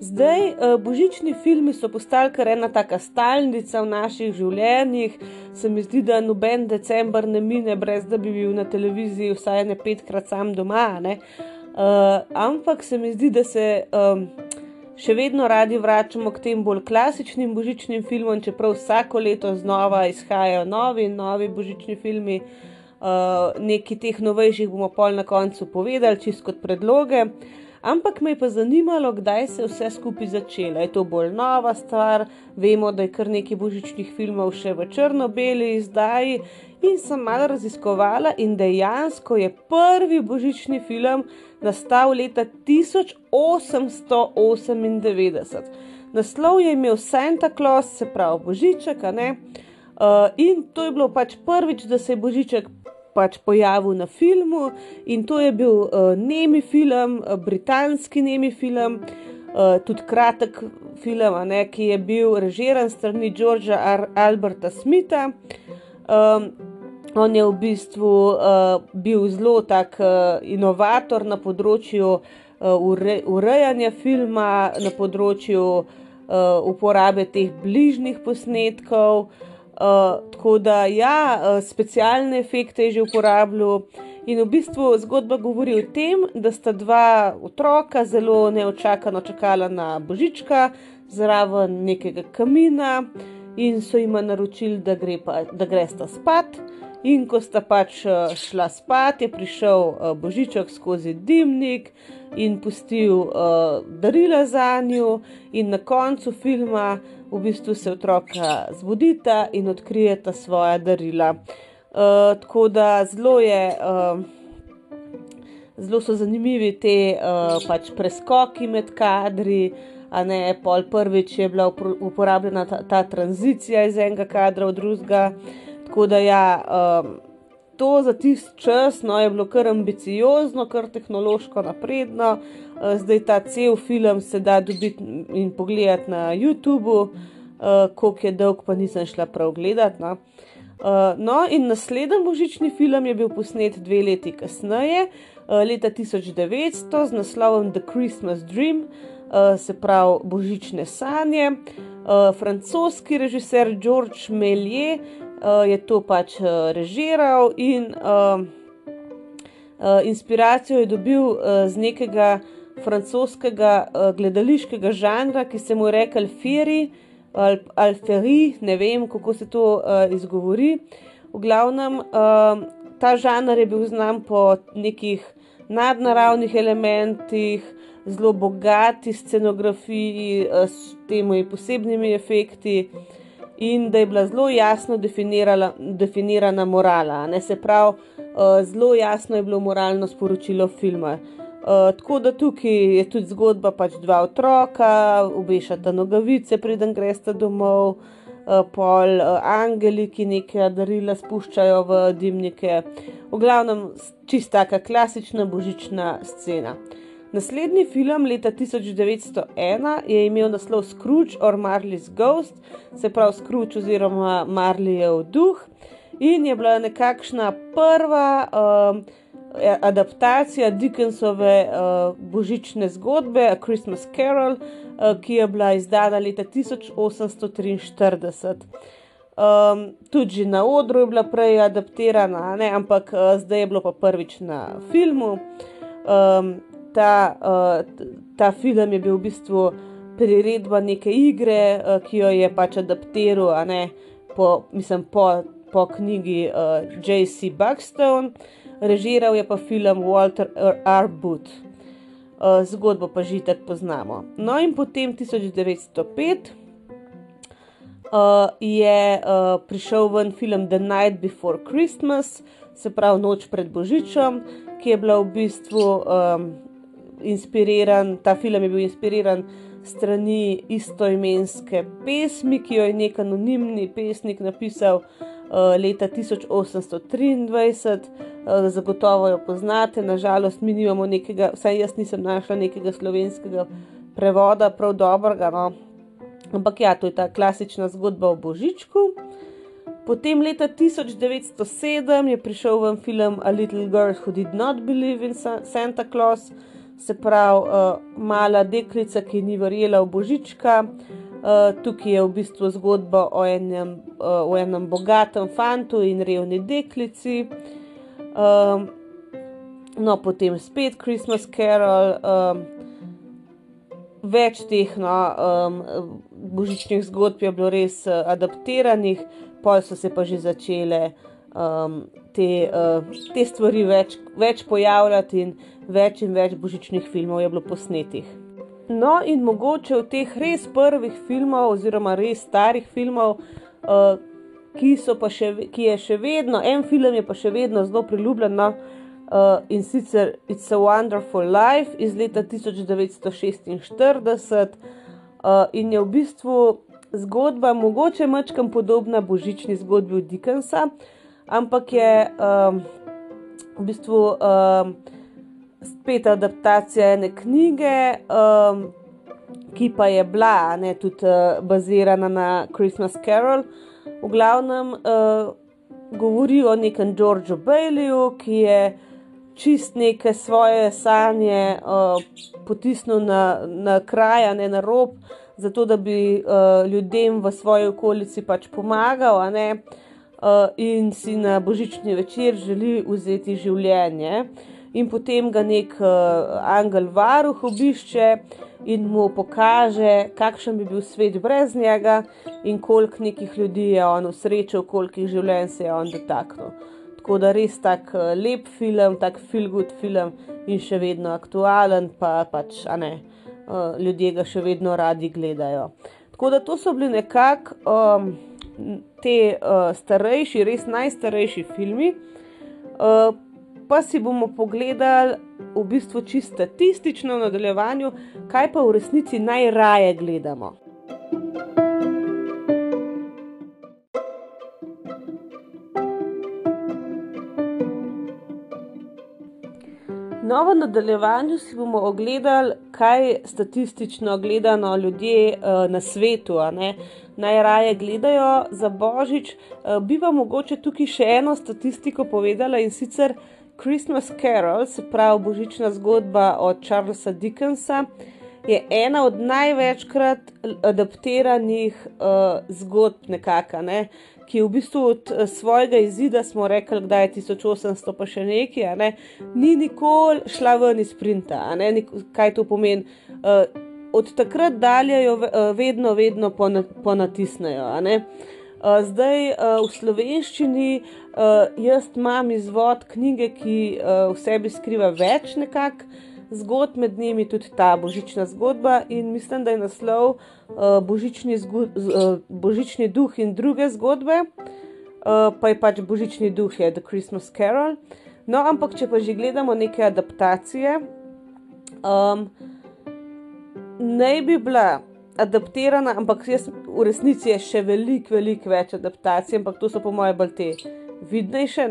Zdaj, eh, božični filmi so postali kar ena taka stalnica v naših življenjih. Se mi zdi, da noben decembr ne mine, brez da bi bil na televiziji vsaj ne petkrat sam doma. Uh, ampak se mi zdi, da se um, še vedno radi vračamo k tem bolj klasičnim božičnim filmom, čeprav vsako leto znova izhajajo novi in novi božični filmi. Uh, Nekaj teh novejših bomo pol na koncu povedali, čist kot predloge. Ampak me je pa zanimalo, kdaj se je vse skupaj začelo. Je to bolj nova stvar, vemo, da je kar nekaj božičnih filmov še v črno-beli izdaji. In sem malo raziskovala, in dejansko je prvi božični film nastal leta 1898. Naslov je imel Santa Claus, se pravi Božiček, uh, in to je bilo pač prvič, da se je Božiček pač pojavil na filmu in to je bil uh, nemi film, uh, britanski nemi film, uh, tudi kratek film, ne, ki je bil režiran strani Georgea Ar Alberta Smitha. Um, on je v bistvu uh, bil zelo tak uh, inovator na področju uh, ure urejanja filma, na področju uh, uporabe teh bližnjih posnetkov. Uh, tako da, ja, uh, specialne efekte je že uporabljal. In v bistvu zgodba govori o tem, da sta dva otroka zelo neočakano čakala na božička zraven nekega kamina, in so jim naročili, da, gre pa, da gresta spat. In ko sta pač šla spat, je prišel božiček skozi dimnik in pustil darila za njo, in na koncu filma v bistvu se otroka zbudita in odkrijeta svoja darila. Uh, tako da zelo je. Uh, Zelo so zanimivi ti uh, pač preskoki med kadri, a ne pol prvič je bila uporabljena ta, ta tranzicija iz enega kadra v drugega. Tako da ja, um, to za tisti čas no, je bilo kar ambiciozno, kar tehnološko napredno. Uh, zdaj ta cel film se da dobiti in pogledati na YouTubu uh, koliko je dolg, pa nisem šla prav gledati. No. Uh, no, in naslednji božični film je bil posnet dve leti kasneje, leta 1900, z naslovom The Christmas Dream, se pravi Božične sanje. Francoski režiser George uh, je to pač uh, režiral in uh, uh, inspiracijo je dobil uh, z nekega francoskega uh, gledališkega žanra, ki se mu je rekel Feri. Alferi, ne vem, kako se to uh, izgovori. V glavnem, uh, ta žanr je bil znan po nekih nadnaravnih elementih, zelo bogati scenografiji, uh, s temi posebnimi efekti, in da je bila zelo jasno definirana morala. Ne se pravi, uh, zelo jasno je bilo moralno sporočilo filma. Uh, tako da tukaj je tudi zgodba pač dva otroka, obešata nogavice, preden greste domov, uh, pol uh, angeli, ki nekaj darila spuščajo v dimnike. V glavnem, čista taka klasična božična scena. Naslednji film leta 1901 je imel naslov Scrooge or Marley's Ghost, se pravi Scrooge oziroma Marleyjev duh, in je bila nekakšna prva. Uh, adaptacija Dickensove uh, božične zgodbe, A Christmas Carol, uh, ki je bila izdana leta 1843. Um, tudi na odru je bila prej adaptirana, ne? ampak uh, zdaj je bilo pa prvič na filmu. Um, ta, uh, ta film je bil v bistvu priredba neke igre, uh, ki jo je pač adaptiral, po, mislim, po, po knjigi uh, J.C. Buckstone režiral je pa film Walter R. Booth. Uh, zgodbo pa že tako poznamo. No, in potem 1905 uh, je uh, prišel ven film The Night Before Christmas, se pravi Noč pred Božičem, ki je bila v bistvu um, inspiriran, ta film je bil inspiriran strani istoimenske pesmi, ki jo je nek anonimni pesnik napisal uh, leta 1823. Eh, zagotovo jo poznate, nažalost, mi nimamo nekega, vsaj jaz nisem našla nekega slovenskega prevoda, prav dobrega. No. Ampak ja, to je ta klasična zgodba o Božičku. Potem leta 1907 je prišel ven film A Little Girl Who Did Not Believe in Santa Claus, se pravi, uh, mala deklica, ki ni verjela v Božička. Uh, tukaj je v bistvu zgodba o enem, uh, o enem bogatem fantu in revni deklici. Um, no, potem spet Christmas Carol, um, več teh no, um, božičnih zgodb je bilo res uh, adaptiranih, pol so se pa že začele um, te, uh, te stvari več, več pojavljati in več in več božičnih filmov je bilo posnetih. No, in mogoče v teh res prvih filmov, oziroma res starih filmov, uh, ki, še, ki je še vedno, en film je pa še vedno zelo priljubljen, no, uh, in sicer It's a Wonderful Life iz leta 1946, uh, in je v bistvu zgodba, mogoče mačkam podobna božični zgodbi od Dickensa, ampak je um, v bistvu. Um, spet adaptacija ene knjige, um, ki pa je bila ne, tudi uh, bazirana na Christmas Carol. V glavnem uh, govori o nekem Georgeu Baileyju, ki je čist neke svoje sanje uh, potisnil na, na kraj, ne na rob, zato da bi uh, ljudem v svoji okolici pač pomagal. Uh, in si na božični večer želi vzeti življenje in potem ga nek uh, angel varuh obišče in mu pokaže, kakšen bi bil svet brez njega in koliko nekih ljudi je on usrečil, koliko življenj se je on dotaknil. Tako da res tak uh, lep film, tak feel good film in še vedno aktualen, pa pač, a ne, uh, ljudje ga še vedno radi gledajo. Tako da to so bili nekako um, te uh, starejši, res najstarejši filmi. Uh, pa si bomo pogledali v bistvu čisto statistično v nadaljevanju, kaj pa v resnici najraje gledamo. No, v nadaljevanju si bomo ogledali, kaj statistično gledano ljudje uh, na svetu najraje gledajo za božič. Uh, bi vam mogoče tukaj še eno statistiko povedala in sicer Christmas Carol, se pravi božična zgodba od Charlesa Dickensa, je ena od največkrat adaptiranih uh, zgodb, nekaka, ne? ki je v bistvu od uh, svojega izida, smo rekli, da je 1800, pa še nekaj, ne? ni nikoli šla ven iz printa. Nik kaj to pomeni? Uh, od takrat dalje jo vedno, vedno ponatisnejo. Po Uh, zdaj uh, v slovenščini uh, jaz imam izvod knjige, ki uh, v sebi skriva več nekakšnih zgodb, med njimi tudi ta božična zgodba in mislim, da je naslov uh, božični, uh, božični duh in druge zgodbe, uh, pa je pač božični duh, je The Christmas Carol. No, ampak če pa že gledamo neke adaptacije, um, naj bi bila adaptirana, ampak jaz v resnici je še veliko, veliko več adaptacij, ampak to so po mojem bolj te vidnejše.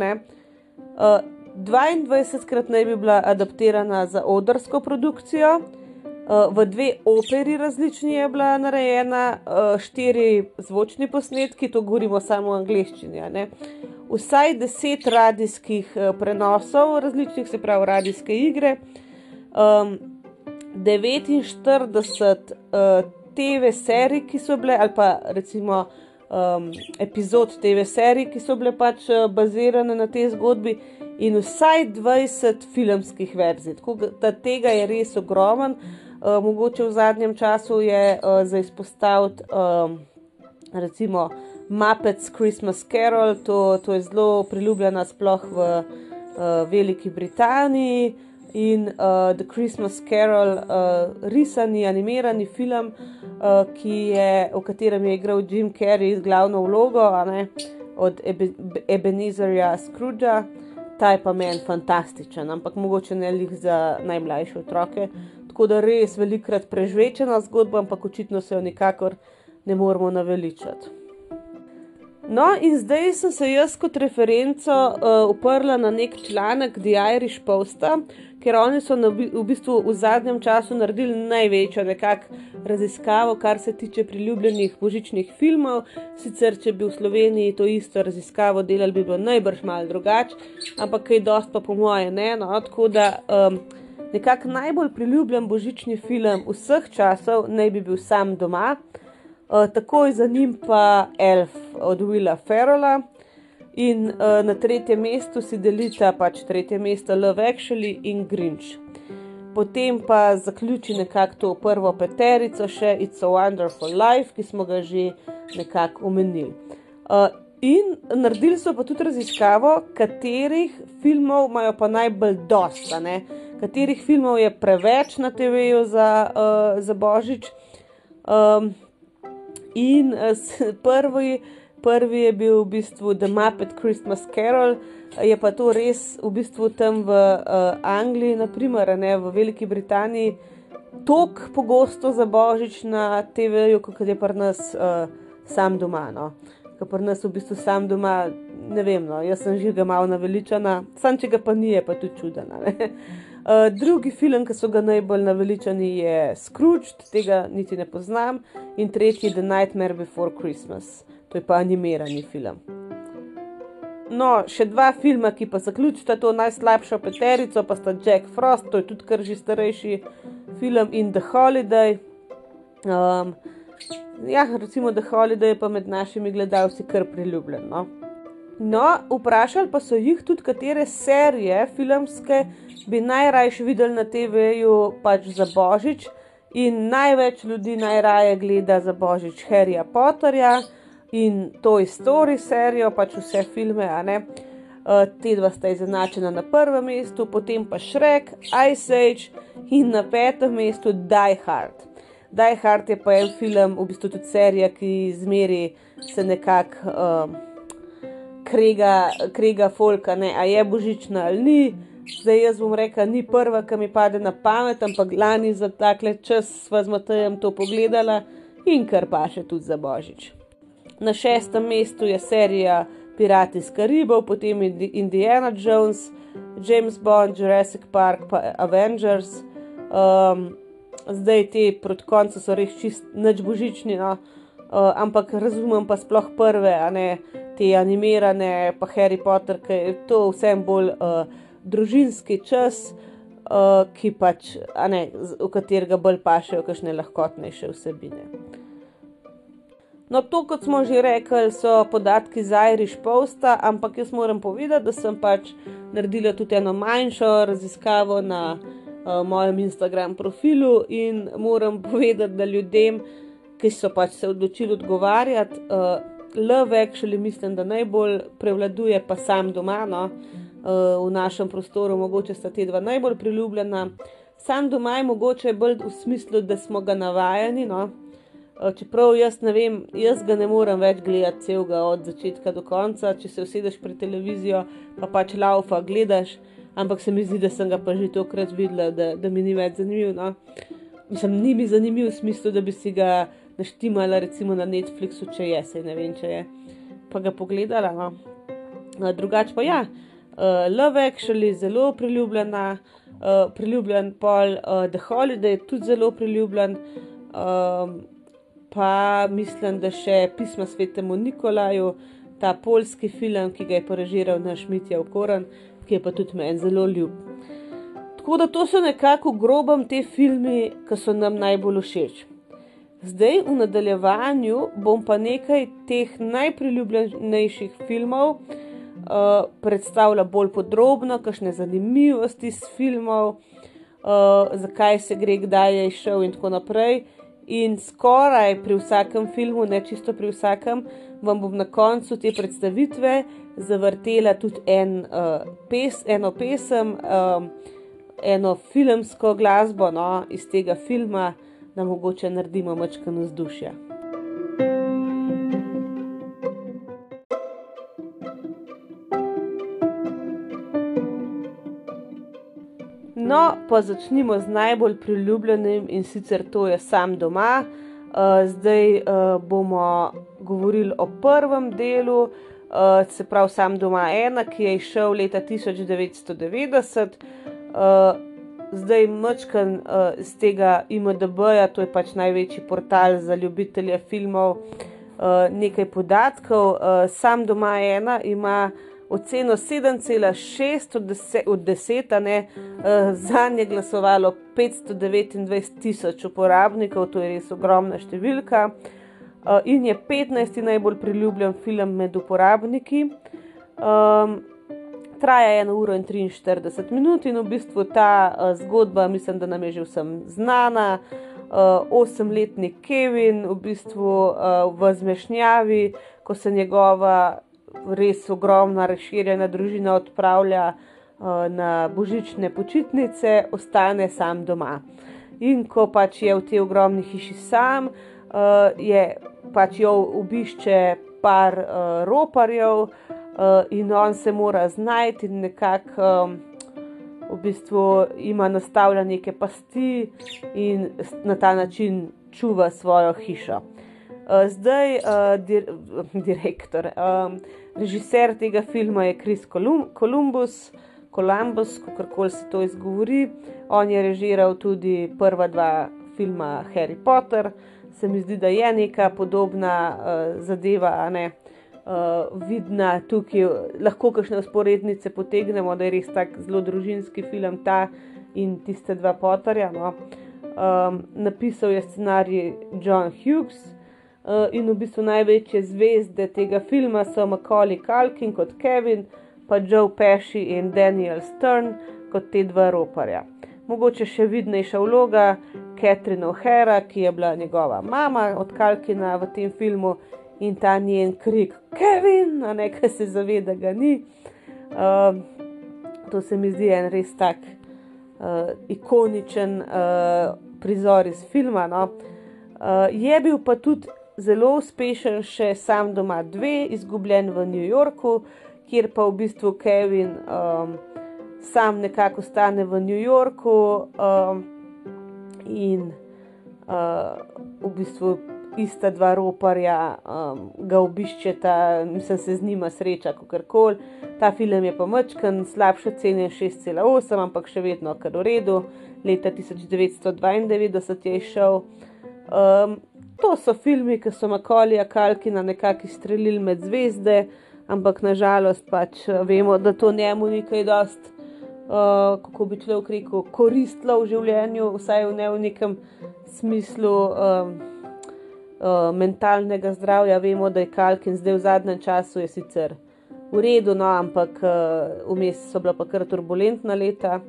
Uh, 22 krat naj bi bila adaptirana za odrsko produkcijo, uh, v dve operi različni je bila narejena, uh, štiri zvočni posnetki, to govorimo samo v angleščini. Vsaj deset radijskih uh, prenosov različnih, se pravi radijske igre. Um, 49 uh, TV serij, ki so bile, ali pa recimo um, epizod TV serij, ki so bile pač uh, bazirane na tej zgodbi, in vsaj 20 filmskih verzij. Tako da tega je res ogromen. Uh, mogoče v zadnjem času je uh, za izpostaviti um, recimo Muppets Christmas Carol, to, to je zelo priljubljena sploh v uh, Veliki Britaniji. In uh, The Christmas Carol, uh, risani, animirani film, uh, uh, je, v katerem je igral Jim Carrey glavno vlogo ne, od Ebe, Ebenezerja Scroogea. Ta je pa meni fantastičen, ampak mogoče ne lih za najmlajše otroke. Tako da res velikrat prežvečena zgodba, ampak očitno se jo nikakor ne moremo naveličati. No, in zdaj sem se jaz kot referenco uh, uprla na nek članek The Irish Post, ker oni so na, v bistvu v zadnjem času naredili največjo nekakšno raziskavo, kar se tiče priljubljenih božičnih filmov. Sicer, če bi v Sloveniji to isto raziskavo delali, bi bilo najbrž malo drugače, ampak kaj dost pa po moje ne. No? Tako da um, nekako najbolj priljubljen božični film vseh časov naj bi bil sam doma. Uh, takoj za njim pa Elf od Willa Ferrella, In uh, na tretjem mestu si delita pač tretje mesto Love Actually in Grinch. Potem pa zaključi nekako to prvo peterico, še It's a Wonderful Life, ki smo ga že nekako omenili. Uh, in naredili so pa tudi raziskavo, katerih filmov imajo pa najbolj dosta, ne? katerih filmov je preveč na TV-ju za, uh, za Božič. Um, in uh, prvi prvi je bil v bistvu The Muppet Christmas Carol, je pa to res v bistvu tam v uh, Angliji, naprimer, ne v Veliki Britaniji, tako pogosto za božič na TV-ju, kot je pri nas uh, sam doma. No. Ker pri nas v bistvu sam doma, ne vem, no, jaz sem že ga malo naveličana, sam če ga pa ni, je pa tudi čudena. Uh, drugi film, ki so ga najbolj naveličani, je Scrooge, tega niti ne poznam, in tretji The Nightmare Before Christmas to je pa animirani film. No, še dva filma, ki pa zaključita to najslabšo peterico, pa sta Jack Frost, to je tudi kar že starejši film, in The Holiday. Um, ja, recimo The Holiday je pa med našimi gledalci kar priljubljen. No? no, vprašali pa so jih tudi, katere serije filmske bi najrajši videli na TV-ju pač za Božič. In največ ljudi najraje gleda za Božič Harryja Potterja in to je story serijo, pač vse filme, a ne. Uh, te dva sta izenačena na prvem mestu, potem pa Shrek, Ice Age in na petem mestu Die Hard. Die Hard je pa en film, v bistvu tudi serija, ki zmeri se nekako uh, krega, krega folka, ne, a je božična ali ni. Zdaj jaz bom rekel, ni prva, ki mi pade na pamet, ampak lani za takle čas sva z Matejem to pogledala in kar pa še tudi za božič. Na šestem mestu je serija Pirati iz Karibov, potem Indiana Jones, James Bond, Jurassic Park, pa Avengers. Um, zdaj ti proti koncu so res čist neč božični, no? uh, ampak razumem pa sploh prve, a ne te animirane, pa Harry Potter, ki je to vsem bolj uh, družinski čas. Uh, ki pač, ne, v katerega bolj pašejo, kakšne lahkotnejše vsebine. No, to, kot smo že rekli, so podatki za Irish Post, ampak jaz moram povedati, da sem pač naredila tudi eno manjšo raziskavo na uh, mojem Instagram profilu in moram povedati, da ljudem, ki so pač se odločili odgovarjati, uh, love actually mislim, da najbolj prevladuje pa sam doma, no, uh, v našem prostoru, mogoče sta te dva najbolj priljubljena. Sam doma je mogoče bolj v smislu, da smo ga navajeni. No, čeprav jaz ne vem, jaz ga ne morem več gledati celega od začetka do konca, če se usedeš pred televizijo, pa pač laufa gledaš, ampak se mi zdi, da sem ga pa že tokrat videla, da, da mi ni več zanimiv. No? Mislim, ni mi zanimiv v smislu, da bi si ga naštimala recimo na Netflixu, če je, se ne vem, če je, pa ga pogledala. No? Drugač pa ja, uh, Love Actually je zelo priljubljena, uh, priljubljen pol, uh, The Holiday je tudi zelo priljubljen. Um, pa mislim, da še pisma svetemu Nikolaju, ta polski film, ki ga je porežiral naš Mitja Okoran, ki je pa tudi meni zelo ljub. Tako da to so nekako grobam te filme, ki so nam najbolj všeč. Zdaj v nadaljevanju bom pa nekaj teh najpriljubljenejših filmov uh, predstavila bolj podrobno, kakšne zanimivosti iz filmov, uh, zakaj se gre, kdaj je šel in tako naprej. In skoraj pri vsakem filmu, ne čisto pri vsakem, vam bom na koncu te predstavitve zavrtela tudi en, uh, pes, eno pesem, um, eno filmsko glasbo no, iz tega filma, da mogoče naredimo mačkano vzdušje. Pa začnimo z najbolj priljubljenim in sicer to je sam doma. Uh, zdaj uh, bomo govorili o prvem delu, uh, se pravi sam doma ena, ki je išel leta 1990. Uh, zdaj mačkan uh, iz tega IMDB-ja, to je pač največji portal za ljubitelje filmov, uh, nekaj podatkov. Uh, sam doma ena ima oceno 7,6 od 10, od 10 ne, uh, za nje glasovalo 529 tisoč uporabnikov, to je res ogromna številka. Uh, in je 15. najbolj priljubljen film med uporabniki. Um, traja 1 uro in 43 minut, in v bistvu ta uh, zgodba, mislim, da nam je že vsem znana. Osemletni uh, Kevin, v bistvu uh, v zmešnjavi, ko se njegova res ogromna, razširjena družina odpravlja uh, na božične počitnice, ostane sam doma. In ko pač je v tej ogromni hiši sam, uh, je pač jo obišče par uh, roparjev, uh, in on se mora znajti in nekako um, v bistvu ima nastavljene neke pasti in na ta način čuva svojo hišo. Uh, zdaj, uh, dir direktor, um, režiser tega filma je Kris Columbus, Columbus, kako koli se to izgovori. On je režiral tudi prva dva filma Harry Potter. Se mi zdi, da je neka podobna uh, zadeva, a ne uh, uh, vidna tukaj, lahko kakšne usporednice potegnemo, da je res tako zelo družinski film ta in tiste dva potarja. No. Um, napisal je scenarij John Hughes uh, in v bistvu največje zvezde tega filma so Macaulay Culkin kot Kevin, pa Joe Pesci in Daniel Stern kot te dva roparja. Mogoče še vidnejša vloga Catherine O'Hara, ki je bila njegova mama od Kalkina v tem filmu in ta njen krik, Kevin, a ne kaj se zaveda, da ga ni. Uh, to se mi zdi en res tak uh, ikoničen uh, prizor iz filma. No? Uh, je bil pa tudi zelo uspešen še sam doma dve, izgubljen v New Yorku, kjer pa v bistvu Kevin um, sam nekako stane v New Yorku um, in uh, v bistvu ista dva roparja, um, ga obiščeta, mislim, se z njima sreča, kako koli. Ta film je pa mačken, slabše cenjen 6,8, ampak še vedno kar v redu. Leta 1992 je išel. Um, to so filmi, ki so Makolija Kalkina nekako streljili med zvezde, ampak nažalost pač vemo, da to njemu ni kaj dost. Uh, kako bi človek rekel, koristilo v življenju, vsaj v ne v nekem smislu. Um, uh, mentalnega zdravja, vemo, da je Kalkin zdaj v zadnjem času sicer v redu, no, ampak uh, vmes so bila pa kar turbulentna leta.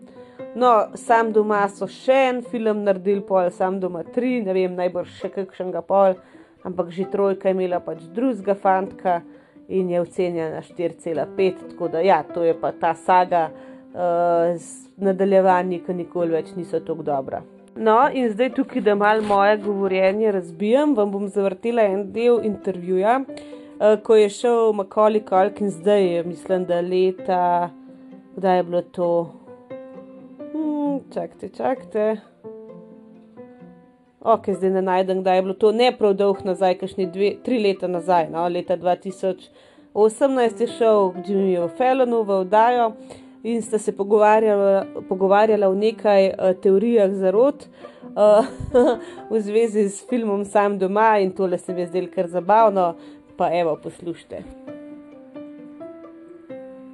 No, sam doma so še en film naredili, pol sam doma tri, ne vem, najbrž še kakšnega pol, ampak že trojka je imela pač drugega fantka in je ocenjena 4,5. Tako da ja, to je pa ta saga uh, z nadaljevanji, ki nikoli več niso tako dobra. No, in zdaj tukaj, da malo moje govorjenje razbijam, vam bom zavrtela en del intervjuja, uh, ko je šel Macaulay Culkin zdaj, mislim, da leta, kdaj je bilo to. Hmm, čakajte, čakajte. Ok, zdaj ne najdem, kdaj je bilo to, ne prav dolg nazaj, kašni dve, tri leta nazaj, no, leta 2018 je šel Jimmy Fallonu v oddajo in sta se pogovarjala, pogovarjala o nekaj uh, teorijah zarot uh, v zvezi s filmom Sam doma in tole se mi je zdelo kar zabavno, pa evo, poslušajte.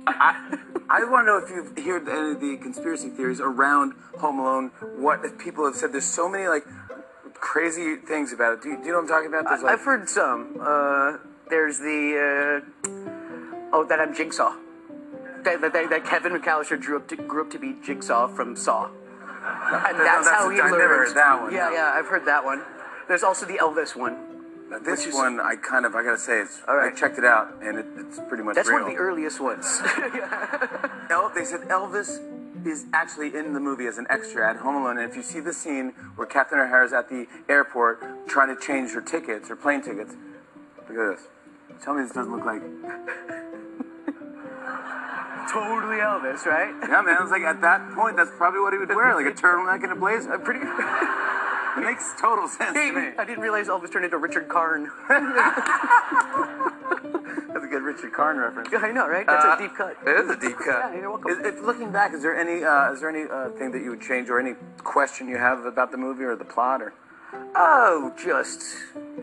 I I want to know if you've heard any of the conspiracy theories around Home Alone. What people have said. There's so many like crazy things about it. Do you, do you know what I'm talking about? There's, like... I've heard some. Uh, there's the uh, oh that I'm Jigsaw that, that, that Kevin McAllister grew up to, grew up to be Jigsaw from Saw. And no, that's, that's how he learned. never heard that one. Yeah, no. yeah, I've heard that one. There's also the Elvis one. This is, one, I kind of, I gotta say, it's, right. I checked it out, and it, it's pretty much That's real. one of the earliest ones. El, they said Elvis is actually in the movie as an extra at Home Alone, and if you see the scene where Catherine O'Hara's at the airport trying to change her tickets, her plane tickets, look at this. Tell me this doesn't look like totally Elvis, right? Yeah, man. It's like at that point, that's probably what he would wear, like a turtleneck and a blazer. pretty. It makes total sense to me. I didn't realize Elvis turned into Richard Karn. That's a good Richard Karn reference. Yeah, I know, right? That's Uh, a deep cut. It is a deep cut. Yeah, you're welcome. Is- if looking back, is there any uh, is there any uh, thing that you would change or any question you have about the movie or the plot or? Oh, just.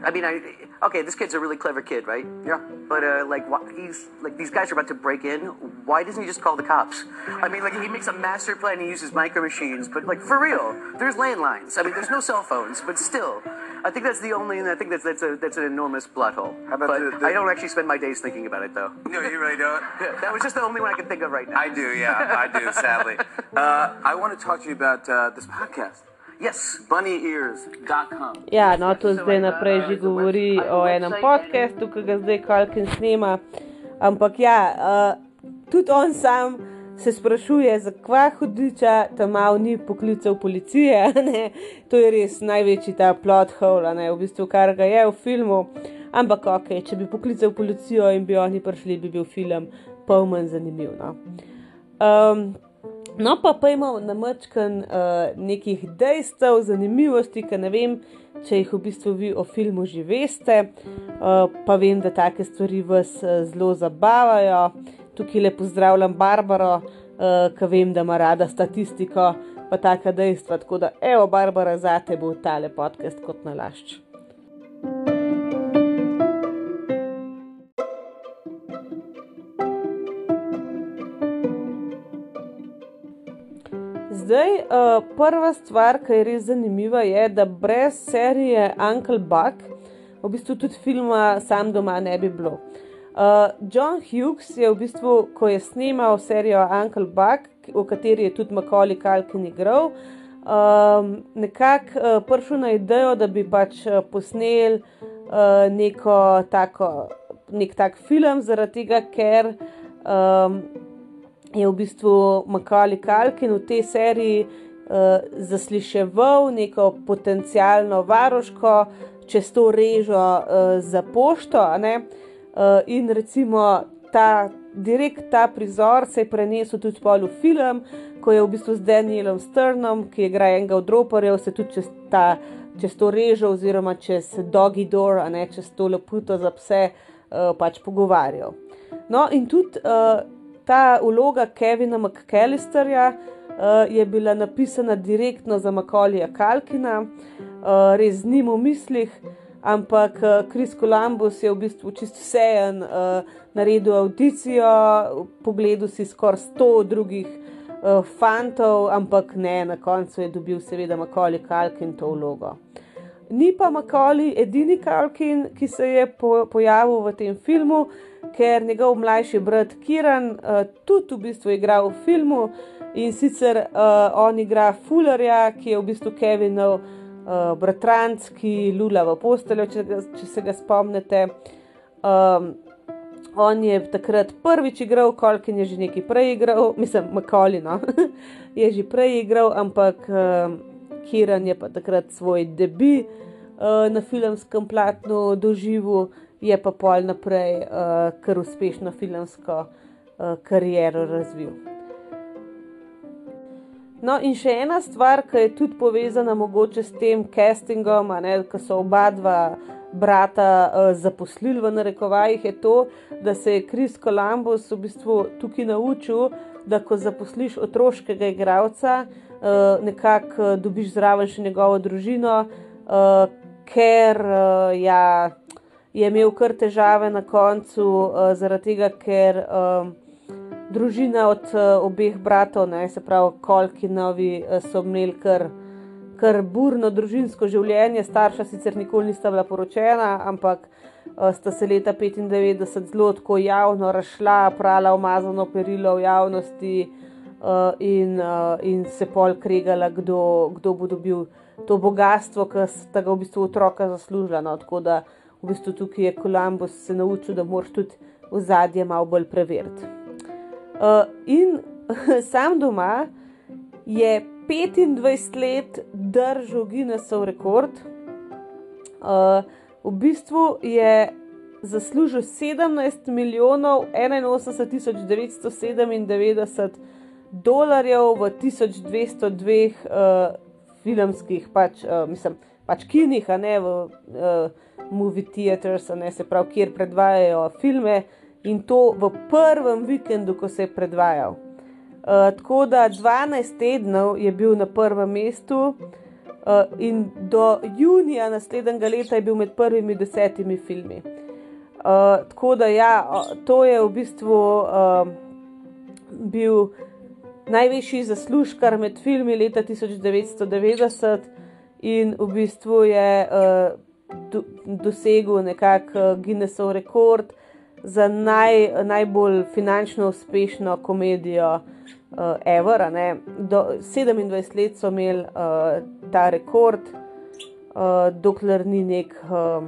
I mean, I. Okay, this kid's a really clever kid, right? Yeah. But uh, like, why, he's like these guys are about to break in. Why doesn't he just call the cops? I mean, like he makes a master plan. He uses micro machines, but like for real, there's landlines. I mean, there's no cell phones, but still, I think that's the only. And I think that's that's a that's an enormous plot hole. How about but the- the- I don't actually spend my days thinking about it though. No, you really don't. that was just the only one I can think of right now. I do, yeah, I do. Sadly, uh, I want to talk to you about uh, this podcast. Ja, no, to zdaj naprej že govori o enem podkastu, ki ga zdaj Kalkin snema. Ampak ja, uh, tudi on sam se sprašuje, zakaj hudiča tam mal ni poklical policije. Ne? To je res največji ta plot hole, ne? v bistvu kar ga je v filmu. Ampak ok, če bi poklical policijo in bi oni prišli, bi bil film pol manj zanimiv. No? Um, No, pa pojmo na mačken uh, nekih dejstev, zanimivosti, ki ne vem, če jih v bistvu vi o filmu že veste. Uh, pa vem, da take stvari vas uh, zelo zabavajo. Tukaj le pozdravljam Barbaro, uh, ki vem, da ima rada statistiko, pa taka dejstva. Tako da, evo, Barbara, zate bo tale podcast kot nalašč. Zdaj, uh, prva stvar, ki je res zanimiva, je, da brez serije Uncle Buck, v bistvu tudi filma Sam doma ne bi bilo. Uh, John Hughes je v bistvu, ko je snimal serijo Uncle Buck, v kateri je tudi Macaulay Culkin igral, um, nekako uh, prišel na idejo, da bi pač uh, posnel uh, neko tako, nek tak film, zaradi tega, ker. Um, je v bistvu Macaulay Culkin v tej seriji uh, zasliševal neko potencijalno varoško čez to režo uh, za pošto. Uh, in recimo ta, direkt ta prizor se je prenesel tudi v film, ko je v bistvu z Danielom Strnom, ki igra enega od roparjev, se tudi čez, ta, čez to režo oziroma čez Doggy Door, a ne čez to leputo za pse, uh, pač pogovarjal. No, in tudi uh, ta vloga Kevina McAllisterja uh, je bila napisana direktno za Makolija Kalkina, uh, res z njim v mislih, ampak uh, Chris Columbus je v bistvu čisto vsejen uh, naredil audicijo, pogledal si skoraj 100 drugih uh, fantov, ampak ne, na koncu je dobil seveda Makolij Kalkin to vlogo. Ni pa Macaulay edini Kalkin, ki se je po, pojavil v tem filmu, ker njegov mlajši brat Kiran uh, tudi v bistvu igra v filmu in sicer uh, on igra Fullerja, ki je v bistvu Kevinov uh, bratranc, ki lula v posteljo, če, ga- če se ga spomnite. Um, on je takrat prvič igral, Kolkin je že nekaj prej igral, mislim, Macaulay, no, je že prej igral, ampak um, Kiran je pa takrat svoj debi uh, na filmskem platnu doživel, je pa pol naprej uh, kar uspešno filmsko uh, kariero razvil. No, in še ena stvar, ki je tudi povezana mogoče s tem castingom, ki so oba dva brata uh, zaposlili v narekovajih, je to, da se je Kris Columbus v bistvu tukaj naučil, da ko zaposliš otroškega igralca, uh, nekako uh, dobiš zraven še njegovo družino, uh, ker uh, ja, je imel kar težave na koncu, uh, zaradi tega, ker. Uh, družina od uh, obeh bratov, ne, se pravi, Kolkinovi, uh, so imeli kar, kar burno družinsko življenje. Starša sicer nikoli nista bila poročena, ampak uh, sta se leta 95 zelo tako javno rašla, prala umazano perilo v javnosti uh, in, uh, in se pol kregala, kdo, kdo bo dobil to bogatstvo, ki sta ga v bistvu otroka zaslužila. No, tako da v bistvu tukaj je Kolumbus se naučil, da moraš tudi v zadje malo bolj preveriti. Uh, in sam doma je 25 let držal Guinnessov rekord. Uh, v bistvu je zaslužil 17 milijonov 81 tisoč 997 dolarjev v 1202 uh, filmskih, pač, uh, mislim, pač kinih, a ne v uh, movie theaters, ne se pravi, kjer predvajajo filme in to v prvem vikendu, ko se je predvajal. Uh, tako da 12 tednov je bil na prvem mestu, uh, in do junija naslednjega leta je bil med prvimi desetimi filmi. Uh, tako da, ja, to je v bistvu uh, bil najvišji zaslužkar med filmi leta 1990 in v bistvu je uh, do, dosegel nekakšen Guinnessov rekord za naj, najbolj finančno uspešno komedijo uh, Ever. Do 27 let so imeli uh, ta rekord, uh, dokler ni nek uh,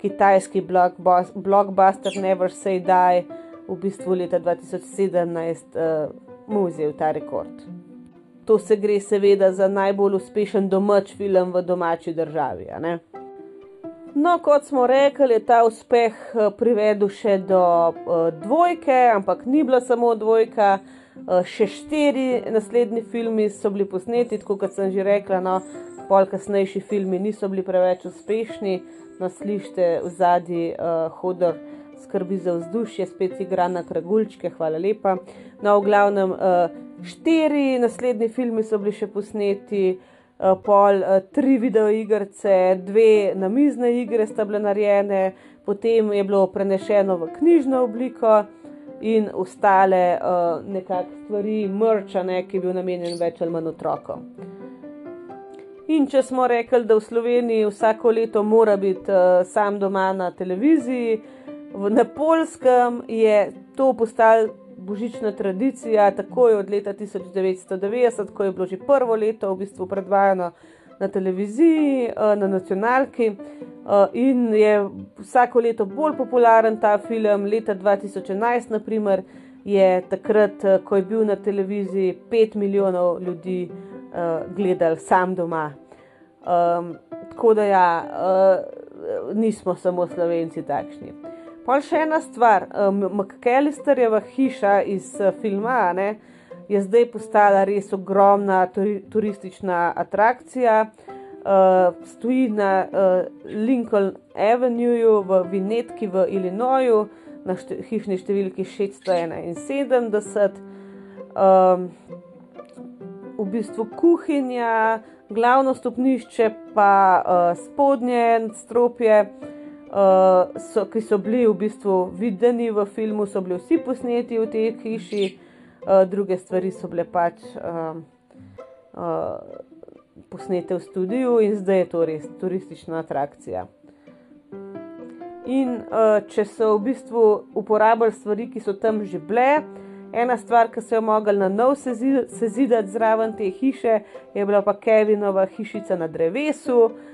kitajski blockbuster Never Say Die, v bistvu leta 2017, uh, mu vzel ta rekord. To se gre seveda za najbolj uspešen domač film v domači državi. No, kot smo rekli, je ta uspeh privedel še do uh, dvojke, ampak ni bila samo dvojka, uh, še štiri naslednji filmi so bili posneti, tako kot sem že rekla. No, pol kasnejši filmi niso bili preveč uspešni, no slište v zadnji uh, hodor skrbi za vzdušje, spet igra na kragulčke, hvala lepa. No, v glavnem, uh, štiri naslednji filmi so bili še posneti. Uh, pol, uh, tri videoigrice, dve namizne igre sta bile narejene, potem je bilo prenešeno v knjižno obliko in ostale uh, nekakšne stvari, mrčane, ki je bil namenjen več ali manj otrokom. In če smo rekli, da v Sloveniji vsako leto mora biti uh, sam doma na televiziji, na polskem je to postalo božična tradicija, takoj od leta 1990, ko je bilo že prvo leto v bistvu predvajano na televiziji, uh, na nacionalki. Uh, in je vsako leto bolj popularen ta film. Leta 2011, naprimer, je takrat, ko je bil na televiziji, 5 milijonov ljudi gledali sam doma. Um, tako da, ja, uh, nismo samo slovenci takšni. Pa še ena stvar, McKellisterjeva hiša iz uh, filma ne, je zdaj postala res ogromna turi, turistična atrakcija. Uh, stoji na uh, Lincoln Avenue v Vinetki v Illinoisu, na šte, hišni številki 671. Um, v bistvu kuhinja, glavno stopnišče, pa uh, spodnje stropje, uh, so, ki so bili v bistvu videni v filmu, so bili vsi posneti v tej hiši, uh, druge stvari so bile pač uh, uh, posnete v studiu in zdaj je to res turistična atrakcija. In uh, če so v bistvu uporabljali stvari, ki so tam že bile, Ena stvar, ki so jo mogli na nov sezidati zraven te hiše, je bila pa Kevinova hišica na drevesu, uh,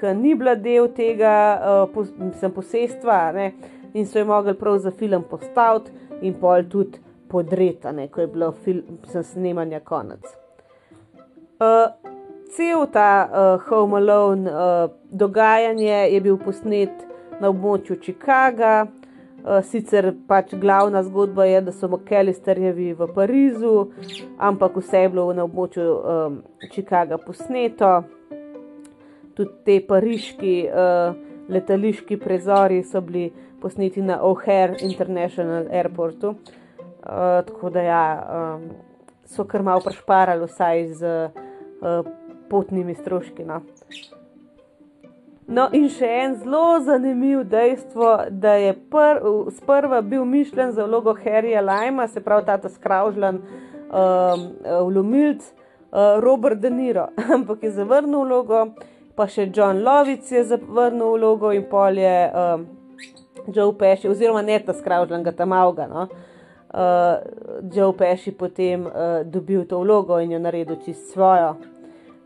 ki ni bila del tega, uh, pos, mislim, posestva, ne? in so jo mogli prav za film postaviti in pol tudi podreti, ko je bilo film, snemanja konec. Uh, cel ta uh, Home Alone uh, dogajanje je bil posnet na območju Chicaga. Eh, sicer pač glavna zgodba je, da so Mokelisterjevi v Parizu, ampak vse je bilo na območju um, Chicaga posneto. Tudi te pariški uh, letališki prezori so bili posneti na O'Hare International Airportu. Uh, tako da ja, um, so kar malo prešparali, vsaj z uh, potnimi stroški. No. No, in še en zelo zanimiv dejstvo, da je pr sprva bil mišljen za vlogo Harryja Lima, se pravi ta skravžljan um, vlomilc uh, Robert De Niro, ampak je zavrnil vlogo, pa še John Lovic je zavrnil vlogo in pol je um, Joe Pesci, oziroma ne ta skravžljan, ga tam avga. No? Uh, Joe Pesci potem uh, dobil to vlogo in jo naredil čist svojo.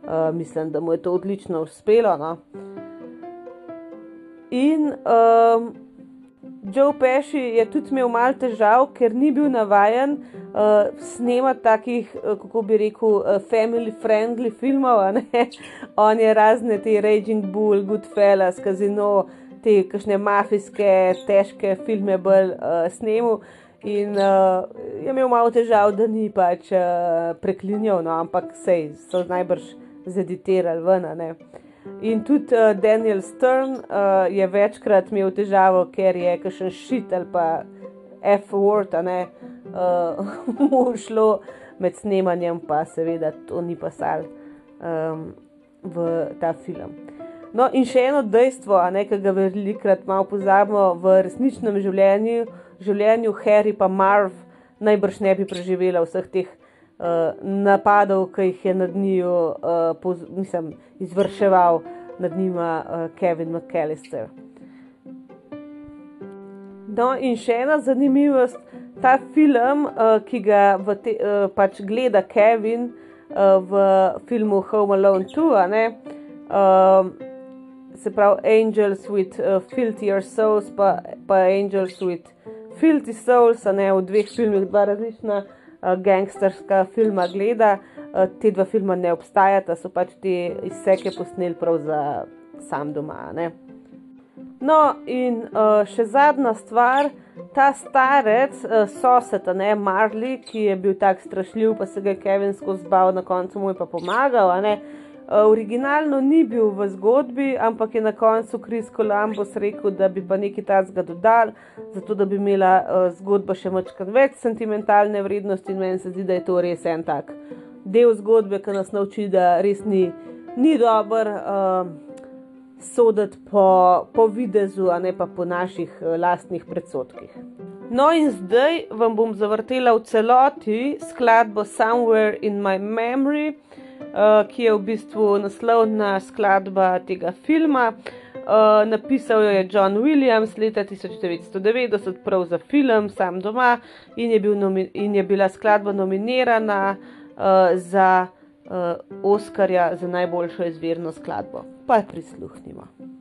Uh, mislim, da mu je to odlično uspelo. No? In um, Joe Pesci je tudi imel malo težav, ker ni bil navaden uh, snemati takih, uh, kako bi rekel, uh, family-friendly filmov. On je razne te Raging Bull, Goodfellas, Casino, te kakšne mafijske, težke filme bolj uh, snemal. In uh, je imel malo težav, da ni pač uh, preklinjal, no, ampak sej so najbrž zeditirali ven. In tudi uh, Daniel Stern uh, je večkrat imel težavo, ker je kakšen šit ali pa F-word, a ne uh, mu šlo med snemanjem, pa seveda to ni pasal um, v ta film. No, in še eno dejstvo, ne, ki ga velikokrat malo pozabimo v resničnem življenju, življenju Harry pa Marv najbrž ne bi preživela vseh teh napadov, ki jih je nad njim uh, izvrševal nad njima uh, Kevin McAllister. No, in še ena zanimivost, ta film, uh, ki ga te, uh, pač gleda Kevin uh, v filmu Home Alone 2, ne, uh, se pravi Angels with uh, Filthier Souls, pa, pa Angels with Filthy Souls, ne v dveh filmih, dva različna uh, gangsterska filma gleda. Uh, te dva filma ne obstajata, so pač te izseke posneli prav za sam doma. Ne. No, in uh, še zadnja stvar, ta starec, uh, sosed, ne Marley, ki je bil tako strašljiv, pa se ga je Kevin skozi zbal, na koncu mu je pa pomagal. Eh, originalno ni bil v zgodbi, ampak je na koncu Kris Columbus rekel, da bi pa nekaj tajnega dodal, zato da bi imela uh, zgodba še več sentimentalne vrednosti. In meni se zdi, da je to res en tak del zgodbe, ki nas nauči, da res ni, ni dober uh, soditi po, po videzu, a ne pa po naših uh, lastnih predsotkih. No, in zdaj vam bom zavrtela v celoti skladbo Somewhere in My Memory. Eh, ki je v bistvu naslovna skladba tega filma. Uh, napisal jo je John Williams leta 1990, prav za film, sam doma, in je, bil in je bila skladba nominirana uh, za uh, Oscarja za najboljšo izvirno skladbo. Pa prisluhnimo.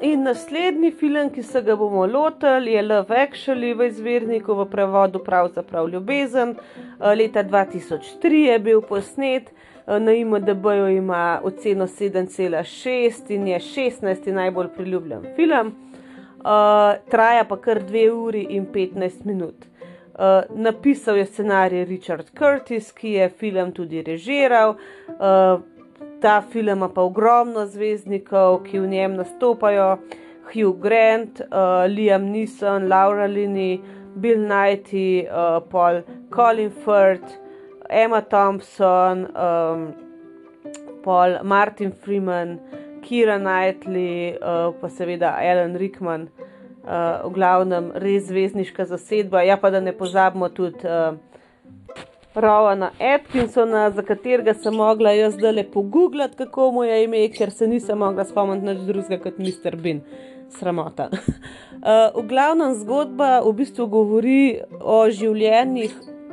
In naslednji film, ki se ga bomo lotili, je Love Actually v izvirniku, v prevodu pravzaprav Ljubezen. Uh, leta 2003 je bil posnet, uh, na IMDB-ju ima oceno 7,6 in je 16. najbolj priljubljen film. Uh, traja pa kar 2 uri in 15 minut. Uh, napisal je scenarij Richard Curtis, ki je film tudi režiral. Uh, ta film ima pa ogromno zvezdnikov, ki v njem nastopajo: Hugh Grant, uh, Liam Neeson, Laura Linney, Bill Nighy, uh, Paul Colin Firth, Emma Thompson, um, Paul Martin Freeman, Kira Knightley, uh, pa seveda Alan Rickman. Uh, v glavnem, res zvezdniška zasedba, ja pa da ne pozabimo tudi uh, Rovana Atkinsona, za katerega sem mogla jaz zdaj pogooglati, kako mu je ime, ker se nisem mogla spomniti nič drugega kot Mr. Bean. Sramota. Uh, v glavnem zgodba v bistvu govori o življenjih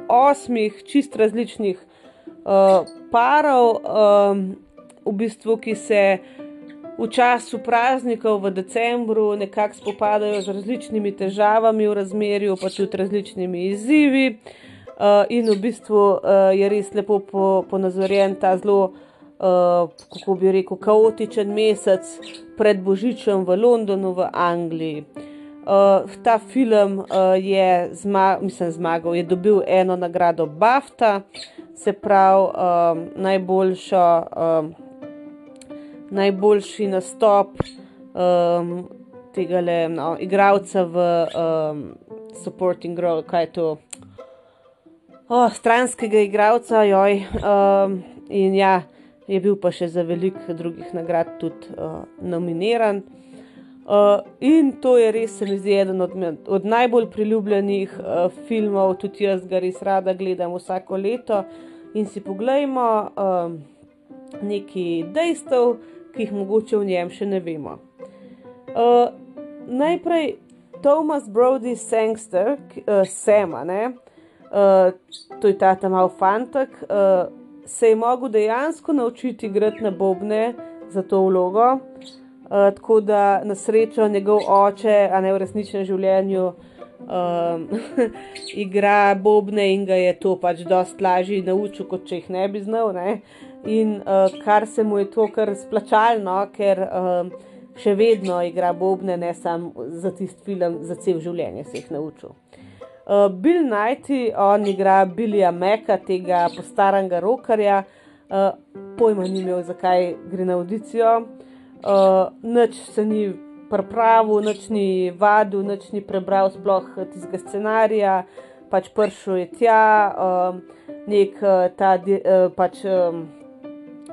osmih čist različnih uh, parov, um, v bistvu, ki se v času praznikov v decembru nekako spopadajo z različnimi težavami v razmerju, pa tudi različnimi izzivi. Uh, Uh, in v bistvu uh, je res lepo po, ponazorjen ta zelo, uh, kako bi rekel, kaotičen mesec pred Božičem v Londonu, v Angliji. Uh, ta film uh, je zma mislim, zmagal, je dobil eno nagrado BAFTA, se pravi um, najboljšo, um, najboljši nastop um, tega le no, igralca v um, Supporting Role, kaj je to oh, stranskega igralca, joj. Um, in ja, je bil pa še za veliko drugih nagrad tudi uh, nominiran. Uh, in to je res, se mi zdi, eden od, od najbolj priljubljenih uh, filmov, tudi jaz ga res rada gledam vsako leto. In si pogledajmo uh, nekaj dejstev, ki jih mogoče v njem še ne vemo. Uh, najprej Thomas Brody Sangster, uh, Sema, ne, uh, to je ta tam mal fantek, uh, se je mogel dejansko naučiti igrati na bobne za to vlogo. Uh, tako da na srečo njegov oče, a ne v resničnem življenju, um, igra bobne in ga je to pač dosti lažje naučil, kot če jih ne bi znal. Ne? In uh, kar se mu je to kar splačalno, ker um, še vedno igra bobne, ne samo za tisti film, za cel življenje se jih naučil. Uh, Bill Nighy, on igra Billija Meka, tega postaranga rokarja, uh, pojma ni imel, zakaj gre na audicijo. Uh, nič se ni pripravil, nič ni vadil, nič ni prebral sploh tistega scenarija, pač prišel je tja, uh, nek ta, uh, pač, um,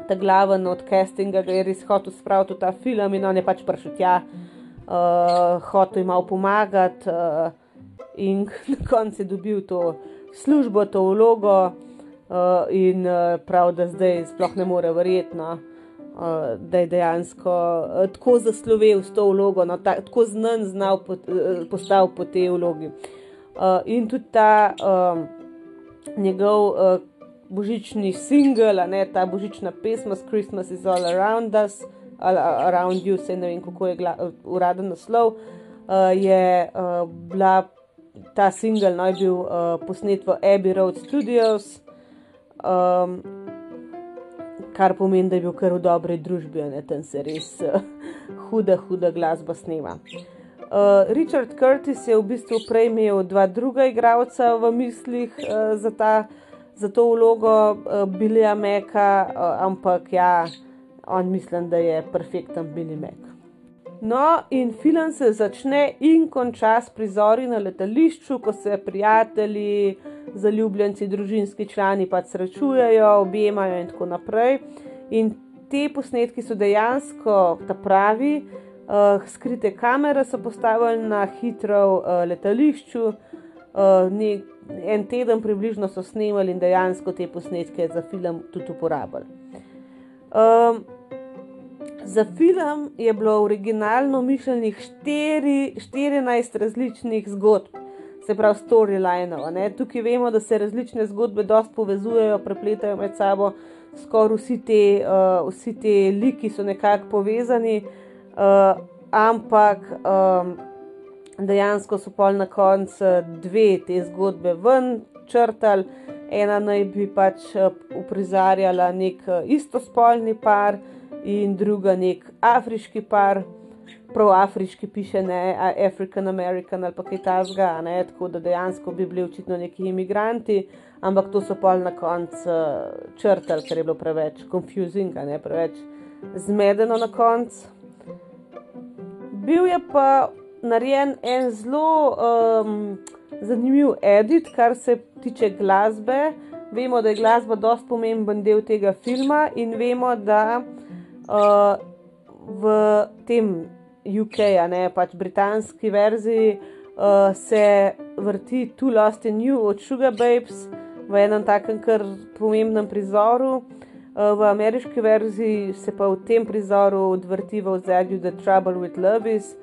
ta glaven od castinga, ki je res hotel spraviti v ta film in on je pač prišel tja, uh, hotel jim malo pomagati. Uh, in na koncu je dobil to službo, to vlogo, uh, in uh, prav, da zdaj sploh ne more verjeti, no, uh, da je dejansko uh, tako zaslovel s to vlogo, no, ta, tako znan znal pot, uh, postal po tej vlogi. Uh, in tudi ta uh, njegov uh, božični singel, ne ta božična pesma, Christmas is all around us, all around you, se ne vem, kako je uraden naslov, uh, je uh, bila ta singel naj bil uh, posnet v Abbey Road Studios, um, kar pomeni, da je bil kar v dobrej družbi, ne tam se res uh, huda, huda glasba snema. Uh, Richard Curtis je v bistvu prej imel dva druga igralca v mislih uh, za, ta, za to vlogo, uh, Billyja Meka, uh, ampak ja, on mislim, da je perfekten Billy Mac. No, in film se začne in konča s prizori na letališču, ko se prijatelji, zaljubljenci, družinski člani pač srečujejo, objemajo in tako naprej. In te posnetki so dejansko ta pravi, uh, skrite kamere so postavljene na hitro uh, letališču, uh, ne, en teden približno so snemali in dejansko te posnetke za film tudi uporabljali. Um, Za film je bilo originalno mišljenih 14 različnih zgodb, se pravi storyline. Tukaj vemo, da se različne zgodbe dosta povezujejo, prepletajo med sabo, skoraj vsi te, uh, vsi te liki so nekako povezani. Uh, ampak um, dejansko so pol na koncu dve te zgodbe ven črtali. Ena naj bi pač uprizarjala nek istospolni par, in druga nek afriški par, prav afriški piše ne, African American ali pa kaj tasga, ne, tako da dejansko bi bili očitno neki imigranti, ampak to so pol na koncu črtali, ker je bilo preveč confusing, ne, preveč zmedeno na koncu. Bil je pa narejen en zelo um, zanimiv edit, kar se tiče glasbe. Vemo, da je glasba dosti pomemben del tega filma, in vemo, da uh, v tem UK, a ne pač britanski verziji, uh, se vrti Too Lost in You od Sugar Babes v enem takem kar pomembnem prizoru. Uh, v ameriški verziji se pa v tem prizoru odvrti v ozadju The Trouble with Love is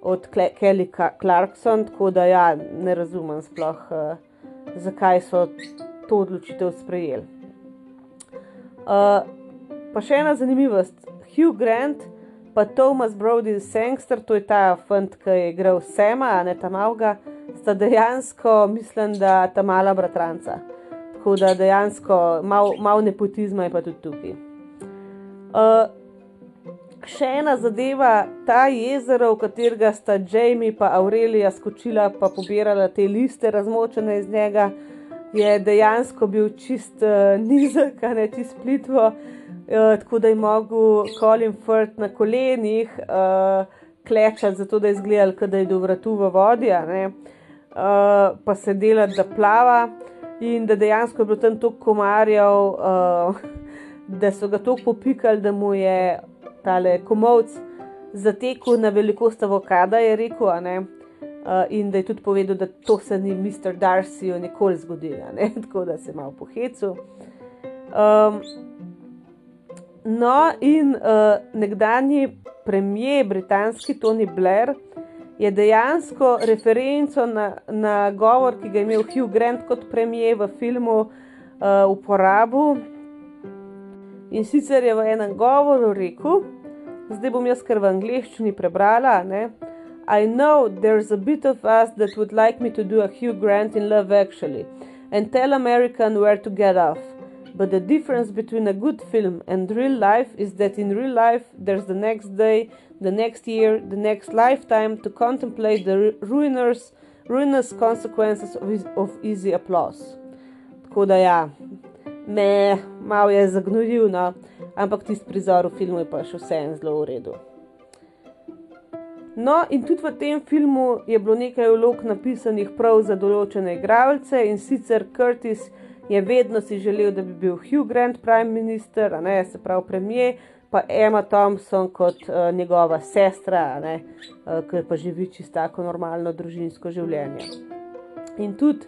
od Kelly Clarkson, tako da ja, ne razumem sploh, uh, zakaj so to odločitev sprejeli. Uh, pa še ena zanimivost. Hugh Grant pa Thomas Brody Sangster, to je ta fant, ki je igral Sema, a ne ta malga, sta dejansko, mislim, da ta mala bratranca. Tako da dejansko malo mal nepotizma je pa tudi tukaj. Uh, še ena zadeva, ta jezero, v katerega sta Jamie in Aurelija skočila, pa pobirala te liste, razmočene iz njega, je dejansko bil čist uh, nizek, ne čist plitvo, uh, tako da je mogel Colin Firth na kolenih uh, klečati, zato da je izgledal, da je do vratu v vodi, uh, pa se dela, da plava. In da dejansko je bilo tam toliko komarjev, uh, da so ga tako popikali, da mu je tale komovc zatekel na velikost avokada, je rekel, uh, in da je tudi povedal, da to se ni Mr. Darcyju nikoli zgodilo, tako da se malo pohecu. Um, no, in uh, nekdanji premijer, britanski Tony Blair, je dejansko referenco na, na govor, ki ga je imel Hugh Grant kot premijer v filmu, uh, uporabil. In sicer je v enem govoru rekel, zdaj bom jaz kar v angleščini prebrala. Ne? I know there's a bit of us that would like me to do a Hugh Grant in Love Actually and tell American where to get off. But the difference between a good film and real life is that in real life there's the next day, the next year, the next lifetime to contemplate the ruinous, ruinous consequences of, of easy applause. Tako da ja, me malo je zagnojil, no? ampak tisti prizor v filmu je pa še vseeno zelo v redu. No, in tudi v tem filmu je bilo nekaj vlog napisanih prav za določene igralce in sicer Curtis je vedno si želel, da bi bil Hugh Grant prime minister, ne se pravi premijer, pa Emma Thompson kot uh, njegova sestra, ne, uh, ki pa živi čisto tako normalno družinsko življenje. In tudi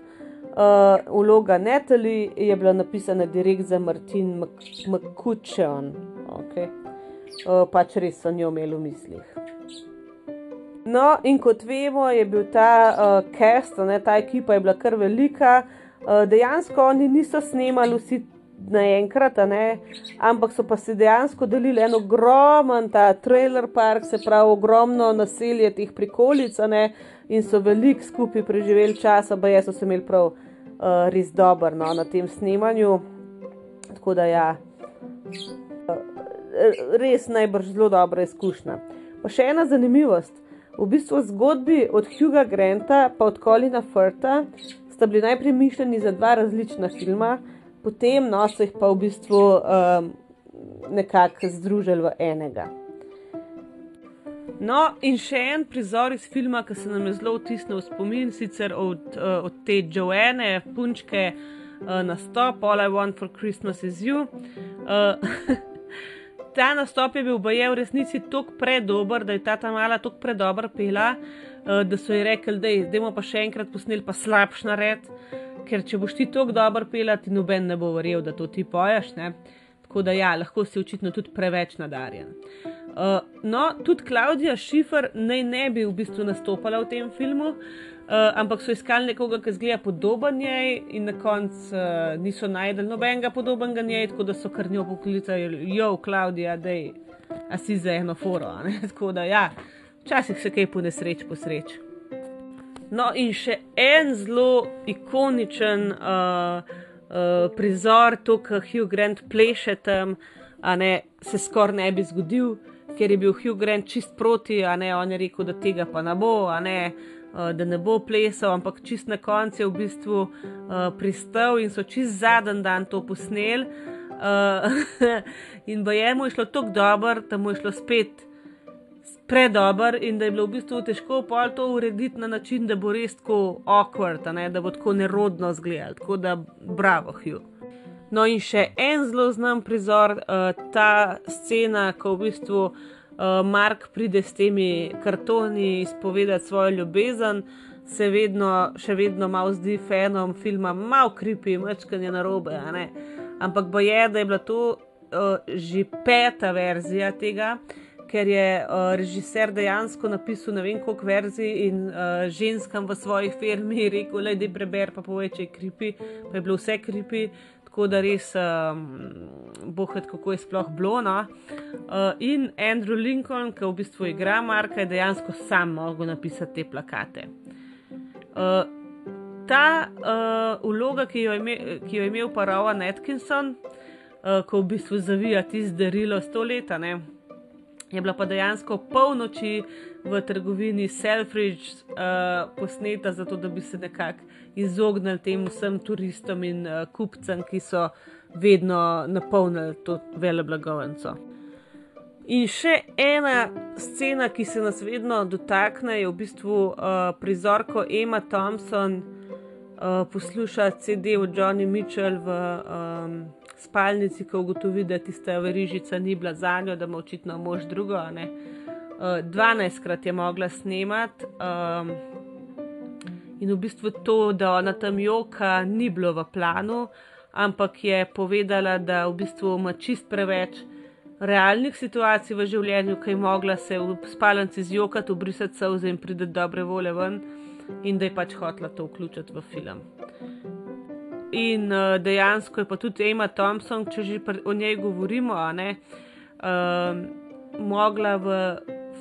Uh, vloga Natalie je bila napisana direkt za Martin McCutcheon, okay. uh, pač res so njo imeli v mislih. No, in kot vemo, je bil ta uh, cast, ne, ta ekipa je bila kar velika. Uh, dejansko oni niso snemali vsi naenkrat, ampak so pa si dejansko delili en ogromen ta trailer park, se pravi ogromno naselje teh prikolic, ne, in so veliko skupaj preživeli časa, pa jaz sem imel prav uh, res dober no, na tem snemanju. Tako da ja, uh, res najbrž zelo dobra izkušnja. Pa še ena zanimivost. V bistvu zgodbi od Huga Granta in od Colina Firta sta bili najprej mišljeni za dva različna filma, potem no, so jih pa v bistvu um, nekako združili v enega. No, in še en prizor iz filma, ki se nam je zelo vtisnil v spomin, sicer od, uh, od te Joanne, punčke uh, nastop, All I Want for Christmas is You. Uh, ta nastop je bil boje v resnici tako predober, da je ta ta mala tako predober pila, uh, da so ji rekli, da je zdaj pa še enkrat posneli pa slabš nared, ker če boš ti tako dober pila, ti noben ne bo verjel, da to ti poješ. Ne? Tako da ja, lahko si očitno tudi preveč nadarjen. Uh, no, tudi Klaudija Šifer naj ne bi v bistvu nastopala v tem filmu, uh, ampak so iskali nekoga, ki zgleda podoben njej, in na koncu uh, niso najdel nobenega podobnega njej, tako da so kar njo poklicali, jo, Klaudija, da si za eno foro. Tako da ja, včasih se kaj po nesreč posreč. No, in še en zelo ikoničen uh, uh, prizor, to, kar Hugh Grant pleše tam, ne se skoraj ne bi zgodil, ker je bil Hugh Grant čist proti, a ne on je rekel, da tega pa ne bo, ne. Uh, da ne bo plesal, ampak čist na koncu je v bistvu uh, pristal in so čist zadnji dan to posneli. Uh, in bojemu je šlo tako dobro, da mu je šlo spet predober in da je bilo v bistvu težko pol to urediti na način, da bo res tako awkward, ne, da bo tako nerodno zgledal. Tako da bravo, Hugh. No, in še en zelo znan prizor, uh, ta scena, ko v bistvu uh, Mark pride s temi kartoni izpovedati svojo ljubezen, se vedno, še vedno malo zdi fenom filma, malo kripi, mečkanje na robe. Ampak boje, da je bila to uh, že peta verzija tega ker je uh, režiser dejansko napisal ne vem koliko verzij in uh, ženskam v svojih filmih rekel, da je preber, pa povej, če je kripi, pa je bilo vse kripi. Tako da res um, bohati, kako je sploh bilo. No? Uh, in Andrew Lincoln, ki v bistvu igra Marka, je dejansko sam mogel napisati te plakate. Uh, ta uh, vloga, ki jo, ime, ki jo je imel pa Rowan Atkinson, uh, ko v bistvu zavija tisto darilo sto leta, ne? Je bila pa dejansko polnoči v trgovini Selfridge uh, posneta, zato da bi se nekako izognili tem vsem turistom in uh, kupcem, ki so vedno napolnili to vele blagovnico. In še ena scena, ki se nas vedno dotakne, je v bistvu uh, prizor, ko Emma Thompson uh, posluša CD od Johnny Mitchell v um, spalnici, ko ugotovi, da tista verižica ni bila za njo, da ima očitno mož drugo. Uh, eh, 12krat je mogla snemati um, in v bistvu to, da ona tam joka, ni bilo v planu, ampak je povedala, da v bistvu ima čist preveč. Realnih situacij v življenju, ki je mogla se v spalnici zjokati, obrisati se in priti dobre volje ven, in da je pač hotela to vključiti v film. In uh, dejansko je pa tudi Emma Thompson, če že o njej govorimo, ne, uh, mogla v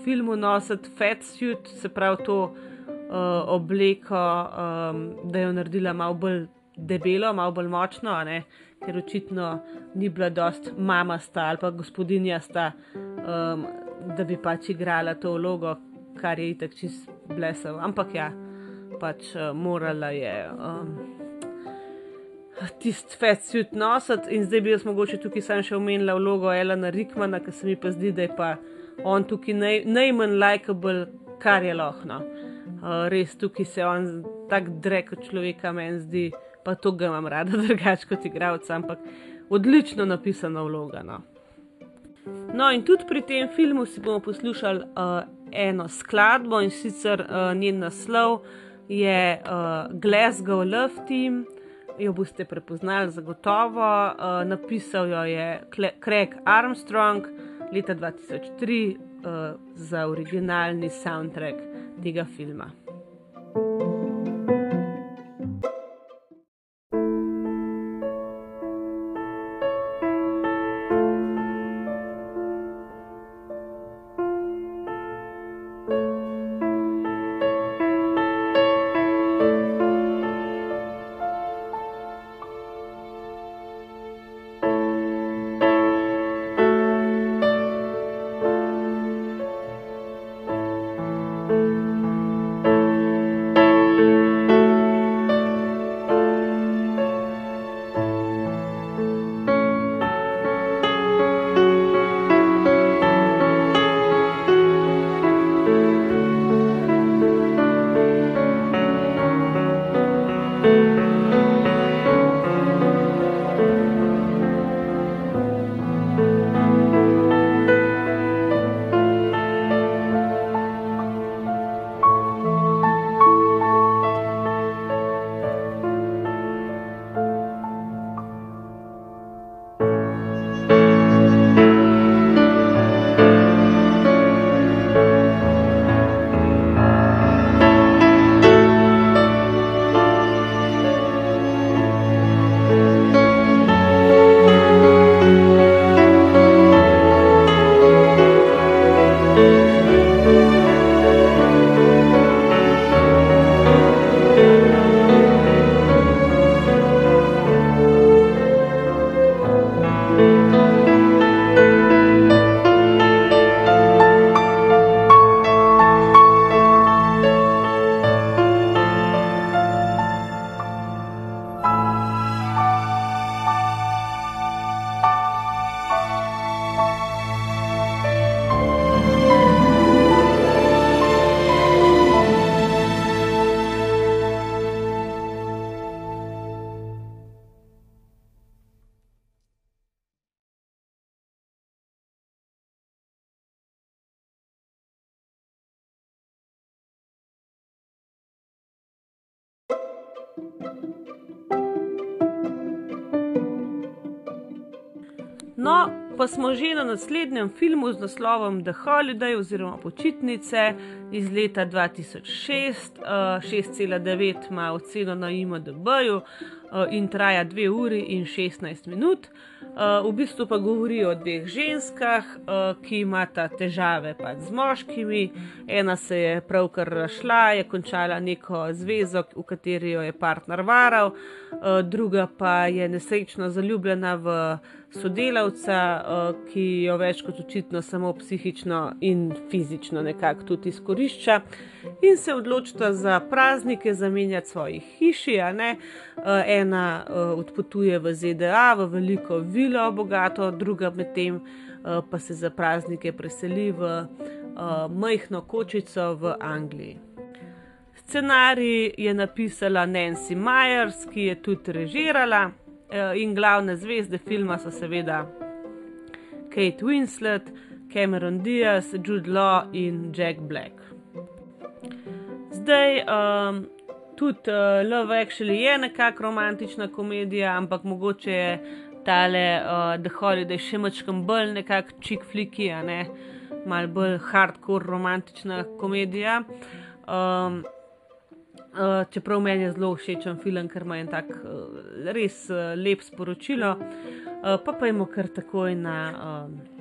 filmu nositi fat suit, se pravi to uh, obleko, um, da jo naredila malo bolj debelo, malo bolj močno, ne, ker očitno ni bila dost mama sta ali pa gospodinja sta, um, da bi pač igrala to vlogo, kar je itak čist blesel. Ampak ja, pač uh, morala je. Um, tisti fat suit nositi. In zdaj bi jaz mogoče tukaj sam še omenila vlogo Elena Rikmana, ki se mi pa zdi, da je pa on tukaj naj, najmanj likable, kar je lahko. Uh, res tukaj se on tako drek od človeka meni zdi, pa to ga imam rada, drugače kot igralca, ampak odlično napisana vloga. No. no, in tudi pri tem filmu si bomo poslušali uh, eno skladbo in sicer uh, njen naslov je uh, Glasgow Love Team jo boste prepoznali zagotovo. Uh, napisal jo je Craig Armstrong leta 2003 uh, eh, za originalni soundtrack tega filma. Smo že na naslednjem filmu z naslovom The Holiday oziroma Počitnice iz leta 2006, uh, 6,9 ima oceno na IMDB-ju uh, in traja 2 uri in 16 minut. Uh, v bistvu pa govori o dveh ženskah, ki imata težave pač z moškimi. Ena se je pravkar rašla, je končala neko zvezo, v kateri jo je partner varal, druga pa je nesrečno zaljubljena v sodelavca, uh, ki jo več kot očitno samo psihično in fizično nekako tudi izkorišča. In se odločita za praznike zamenjati svoje hiši. Uh, ena uh, odpotuje v ZDA, v veliko vilo, bogato, druga medtem pa se za praznike preseli v majhno kočico v Angliji. Scenarij je napisala Nancy Myers, ki je tudi režirala. Eh, in glavne zvezde filma so seveda Kate Winslet, Cameron Diaz, Jude Law in Jack Black. Zdaj, um, tudi uh, Love Actually je nekakšna romantična komedija, ampak mogoče je tale uh, The Holiday še mačkam bolj nekakšen chick flicky, a ne mal bolj hardcore romantična komedija. Um, Uh, čeprav meni je zelo všečen film, ker ima en tak uh, res uh, lep sporočilo. Uh, pa imamo kar takoj na uh,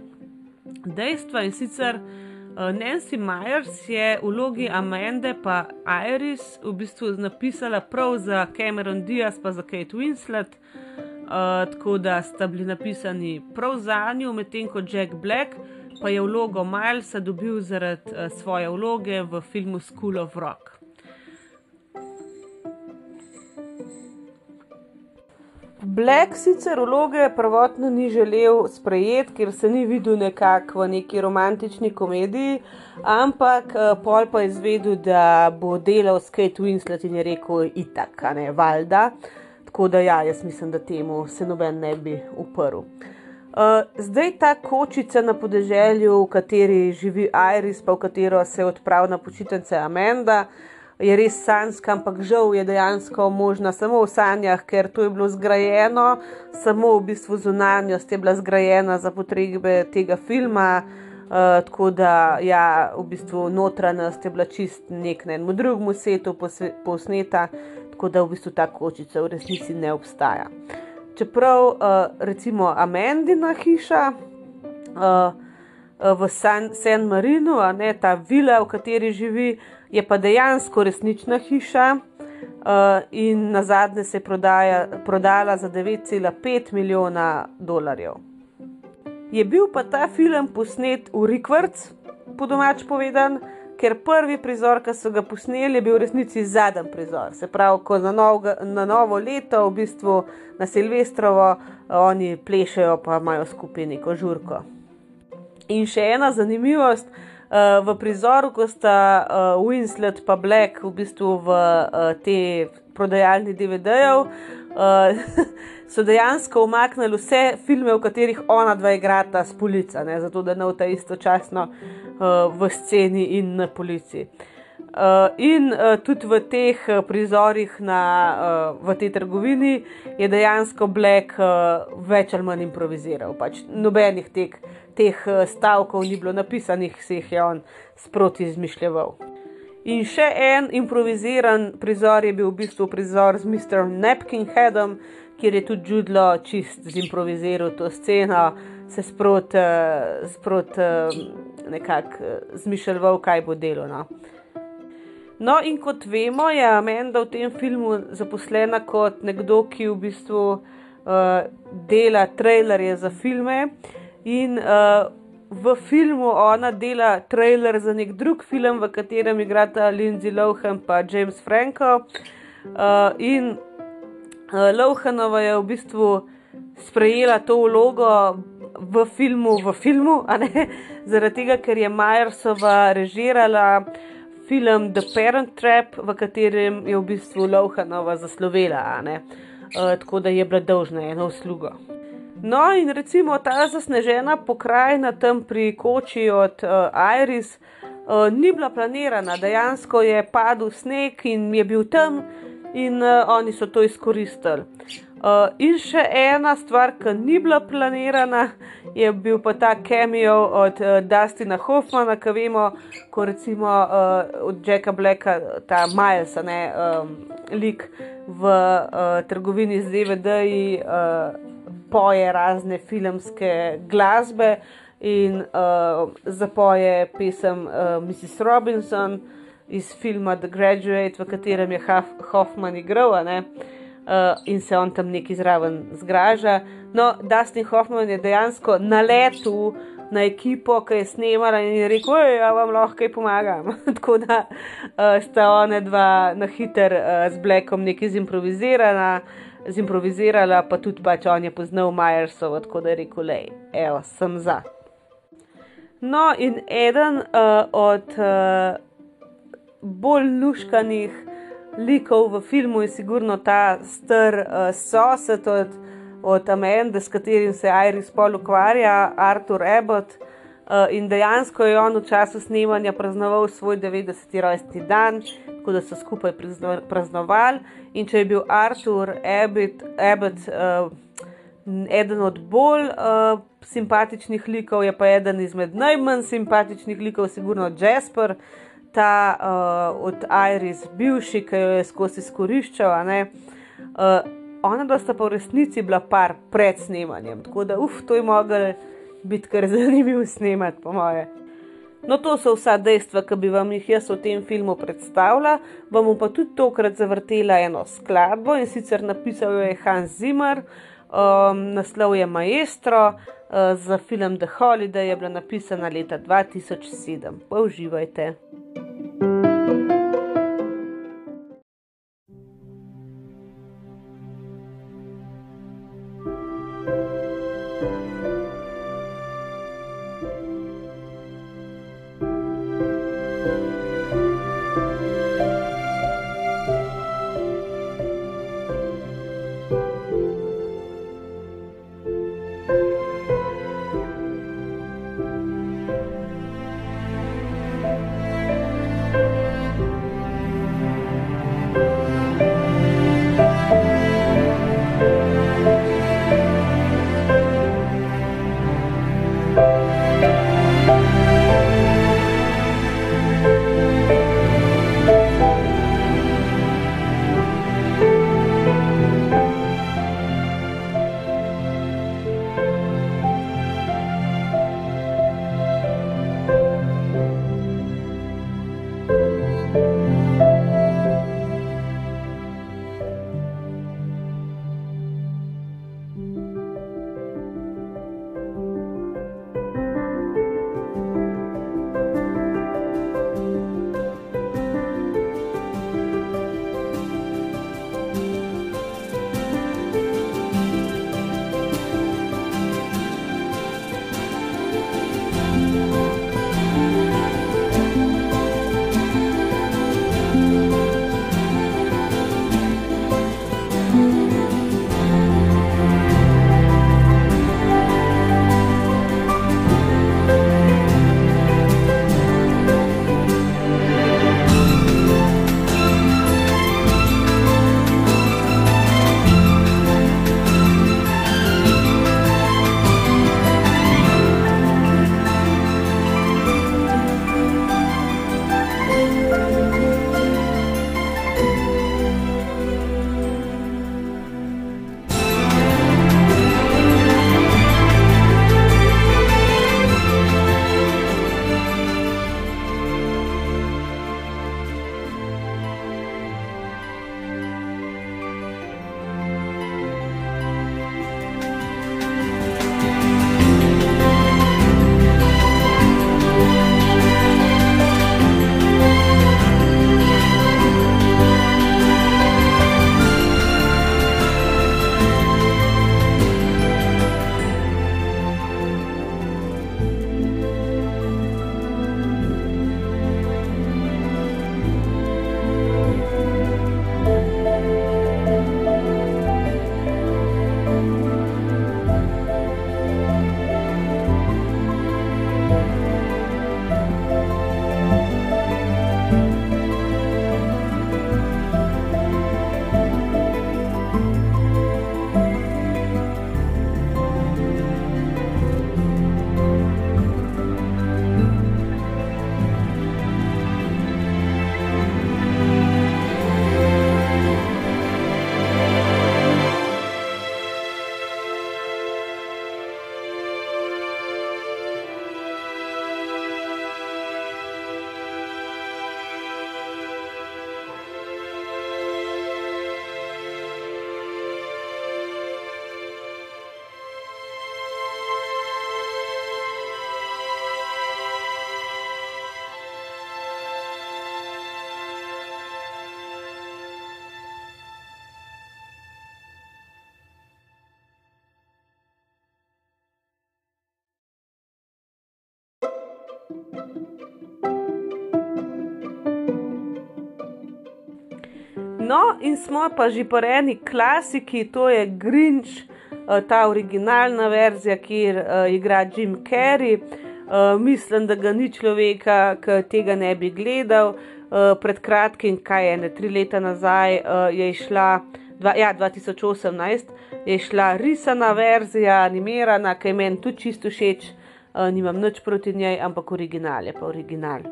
dejstva in sicer uh, Nancy Myers je v vlogi Amende pa Iris v bistvu napisala prav za Cameron Diaz pa za Kate Winslet, uh, tako da sta bili napisani prav za njo, medtem ko Jack Black pa je vlogo Milesa dobil zaradi uh, svoje vloge v filmu School of Rock. Black sicer vloge prvotno ni želel sprejeti, ker se ni videl nekako v neki romantični komediji, ampak uh, pol pa je izvedel, da bo delal s Kate Winslet in je rekel: Itak, ne valjda. Tako da ja, jaz mislim, da temu se noben ne bi uprl. Uh, zdaj ta kočica na podeželju, v kateri živi Iris, pa v katero se odpravlja na počitnice Amanda, uh, je res sanjska, ampak žal je dejansko možna samo v sanjah, ker to je bilo zgrajeno, samo v bistvu zunanjost je bila zgrajena za potrebe tega filma. Uh, tako da, ja, v bistvu notranjost je bila čist nek na enem drugem svetu posneta, tako da v bistvu ta kočica v resnici ne obstaja. Čeprav uh, recimo Amendina hiša uh, v San, San Marinu, ne ta vila, v kateri živi, je pa dejansko resnična hiša uh, in na zadnje se je prodaja, prodala za 9,5 milijona dolarjev. Je bil pa ta film posnet v Rikvrc, po domač povedan, ker prvi prizor, ki so ga posneli, je bil v resnici zadnji prizor. Se pravi, ko na, nov, na novo leto, v bistvu na Silvestrovo, oni plešajo, pa imajo skupaj neko žurko. In še ena zanimivost, uh, v prizoru, ko sta uh, Winslet in Black v bistvu v uh, te prodajalni DVD-jev, uh, so dejansko umaknili vse filme, v katerih ona dva igrata s polico, zato da ne v ta istočasno uh, v sceni in na policiji. Uh, in uh, tudi v teh uh, prizorih na, uh, v tej trgovini je dejansko Black uh, več ali manj improviziral. Pač nobenih teh teh eh, stavkov ni bilo napisanih, se jih je on sproti izmišljal. In še en improviziran prizor je bil v bistvu prizor z Mr. Napkin Headom, kjer je tudi Judlo čist zimproviziral to sceno, se sprot, eh, sprot eh, nekako zmišljal, kaj bo delo. No. No, in kot vemo, je Amanda v tem filmu zaposlena kot nekdo, ki v bistvu uh, dela trailerje za filme. In uh, v filmu ona dela trailer za nek drug film, v katerem igrata Lindsay Lohan in James Franco. Uh, in uh, Lohanova je v bistvu sprejela to vlogo v filmu, v filmu zaradi tega, ker je Majersova režirala film The Parent Trap, v katerem je v bistvu Lohanova zaslovela, uh, tako da je bila dolžna eno uslugo. No, in recimo ta zasnežena pokrajina tam pri koči od uh, Iris uh, ni bila planirana, dejansko je padel sneg in je bil tam, in uh, oni so to izkoristili. Uh, in še ena stvar, ki ni bila planirana, je bil pa ta cameo od uh, Dustina Hoffmana, ki vemo, ko recimo uh, od Jacka Blacka, ta Miles, ne um, lik v uh, trgovini z DVD-ji, uh, poje razne filmske glasbe in uh, zapoje pesem uh, Mrs. Robinson iz filma The Graduate, v katerem je Hoffman igral. Uh, in se on tam neki zraven zgraža. No, Dustin Hoffman je dejansko na letu na ekipo, ki je snemala in je rekel: Oj, ja vam lahko kaj pomagam. Tako da uh, sta one dva na hiter uh, z Blackom nekaj zimprovizirala, zimprovizirala, pa tudi pač on je poznal Majersov, tako da je rekel: Lej, evo, sem za. No, in eden uh, od uh, bolj luškanih likov v filmu je sigurno ta star uh, sosed od, od Amanda, s katerim se Iris Paul ukvarja, Arthur Abbott. Uh, in dejansko je on v času snemanja praznoval svoj 90. rojstni dan, tako da so skupaj praznovali. In če je bil Arthur Abbott, Abbott uh, eden od bolj uh, simpatičnih likov, je pa eden izmed najmanj simpatičnih likov, sigurno Jasper. Uh, ta uh, od Iris, bivši, ki jo je skozi izkoriščal. Uh, ona pa sta pa v resnici bila par pred snemanjem, tako da uf, to je mogel biti kar zanimivo snemati, po moje. No, to so vsa dejstva, ki bi vam jih jaz v tem filmu predstavila. Vam pa tudi tokrat zavrtela eno skladbo in sicer napisal jo je Hans Zimmer, um, naslov je Maestro, za film The Holiday je bila napisana leta 2007. Pa uživajte. Música No, in smo pa že po eni klasiki, to je Grinch, eh, ta originalna verzija, kjer uh, igra Jim Carrey. Uh, mislim, da ga ni človeka, ki tega ne bi gledal. Uh, pred kratkim, kaj je ne tri leta nazaj, uh, je šla, dva, ja, 2018, je šla risana verzija, animirana, ki je meni tudi čisto všeč, uh, nimam nič proti njej, ampak original je pa original.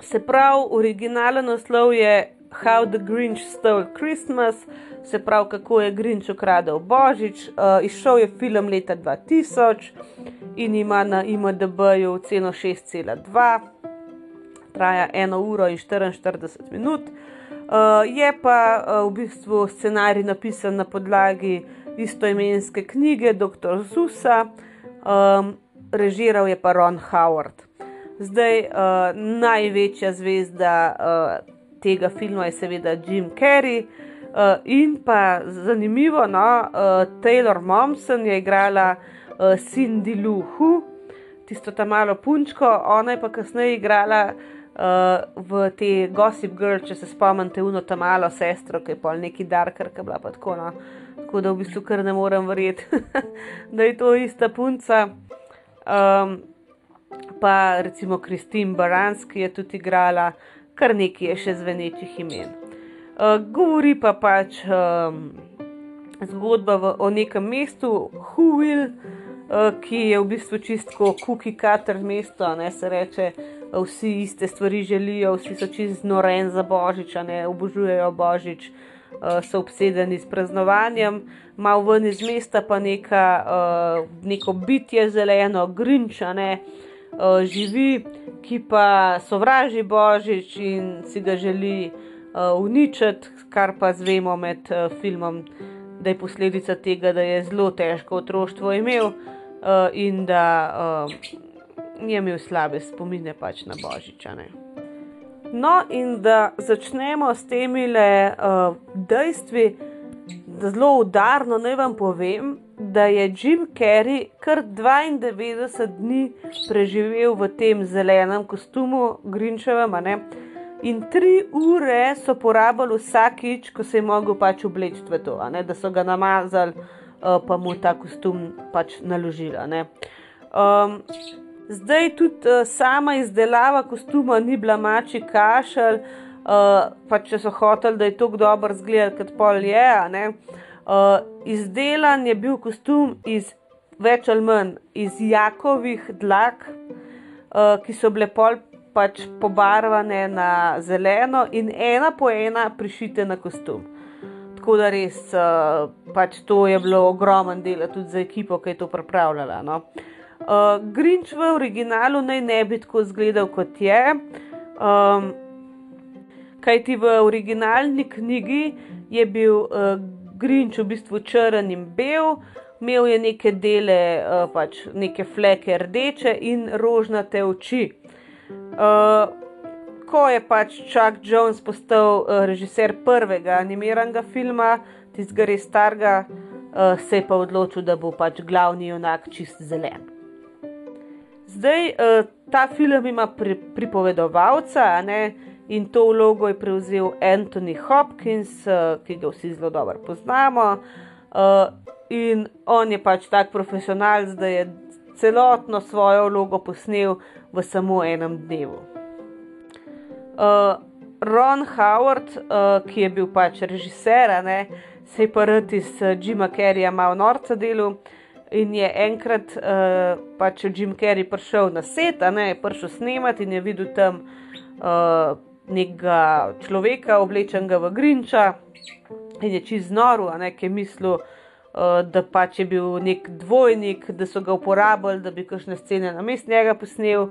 Se pravi, originalen naslov je How the Grinch Stole Christmas, se pravi, kako je Grinch ukradel Božič. Uh, izšel je film leta 2000 in ima na IMDB-ju ceno 6,2, traja 1 uro in 44 minut. Uh, je pa uh, v bistvu scenarij napisan na podlagi istoimenske knjige Dr. Zusa, um, režiral je pa Ron Howard. Zdaj, uh, največja zvezda uh, tega filma je seveda Jim Carrey. Uh, in pa zanimivo, no, uh, Taylor Momsen je igrala uh, Cindy Lou Who, tisto tam malo punčko, ona je pa kasneje igrala uh, v te Gossip Girl, če se spomnite, uno tam malo sestro, ki je pol neki darker, ki je bila pa tako. No. Tako da v bistvu kar ne morem verjeti, da je to ista punca. Um, pa recimo Kristin Baranski je tudi igrala kar nekaj je še zvenečih imen. Uh, govori pa pač um, zgodba v, o nekem mestu, Huil, uh, ki je v bistvu čistko kuki kater mesto, ne se reče, vsi iste stvari želijo, vsi so čist noren za božič, ne obožujejo božič, uh, so obsedeni s praznovanjem. Mal ven iz mesta pa neka, uh, neko bitje zeleno, grinčane, uh, živi ki pa sovraži Božič in si ga želi uh, uničiti, kar pa zvemo med uh, filmom, da je posledica tega, da je zelo težko otroštvo imel uh, in da uh, je imel slabe spomine pač na Božiča. Ne. No, in da začnemo s temi le uh, dejstvi, zelo udarno naj vam povem, da je Jim Carrey kar 92 dni preživel v tem zelenem kostumu, Grinčevem, in tri ure so porabili vsakič, ko se je mogel pač obleči v to, da so ga namazali, uh, pa mu ta kostum pač naložili. Um, zdaj tudi uh, sama izdelava kostuma ni bila mači kašelj, uh, pa če so hoteli, da je to dobro zgledal, kot pol je. Uh, izdelan je bil kostum iz več ali manj iz jakovih dlak, uh, ki so bile pol pač pobarvane na zeleno in ena po ena prišite na kostum. Tako da res uh, pač to je bilo ogromen del tudi za ekipo, ki je to pripravljala. No. Uh, Grinč v originalu naj ne bi tako izgledal kot je. Um, Kaj ti v originalni knjigi je bil uh, Grinč v bistvu črn in bel, imel je neke dele, uh, pač neke fleke rdeče in rožnate oči. Uh, ko je pač Chuck Jones postal uh, režiser prvega animiranega filma, tistega res starega, uh, se je pa odločil, da bo pač glavni junak čist zelen. Zdaj uh, ta film ima pri, pripovedovalca, ne? In to vlogo je prevzel Anthony Hopkins, uh, ki ga vsi zelo dobro poznamo. Uh, in on je pač tak profesionalc, da je celotno svojo vlogo posnel v samo enem dnevu. Uh, Ron Howard, ki je bil pač režiser, ne, se je pa rad iz Jima Carreya malo norca delu. In je enkrat, uh, pač Jim Carrey prišel na set, ne, je prišel snemati in je videl tam uh, nekega človeka, oblečenega v Grinča, in je čez noro, ki je mislil, uh, da pač je bil nek dvojnik, da so ga uporabljali, da bi kakšne scene na mest njega posnel,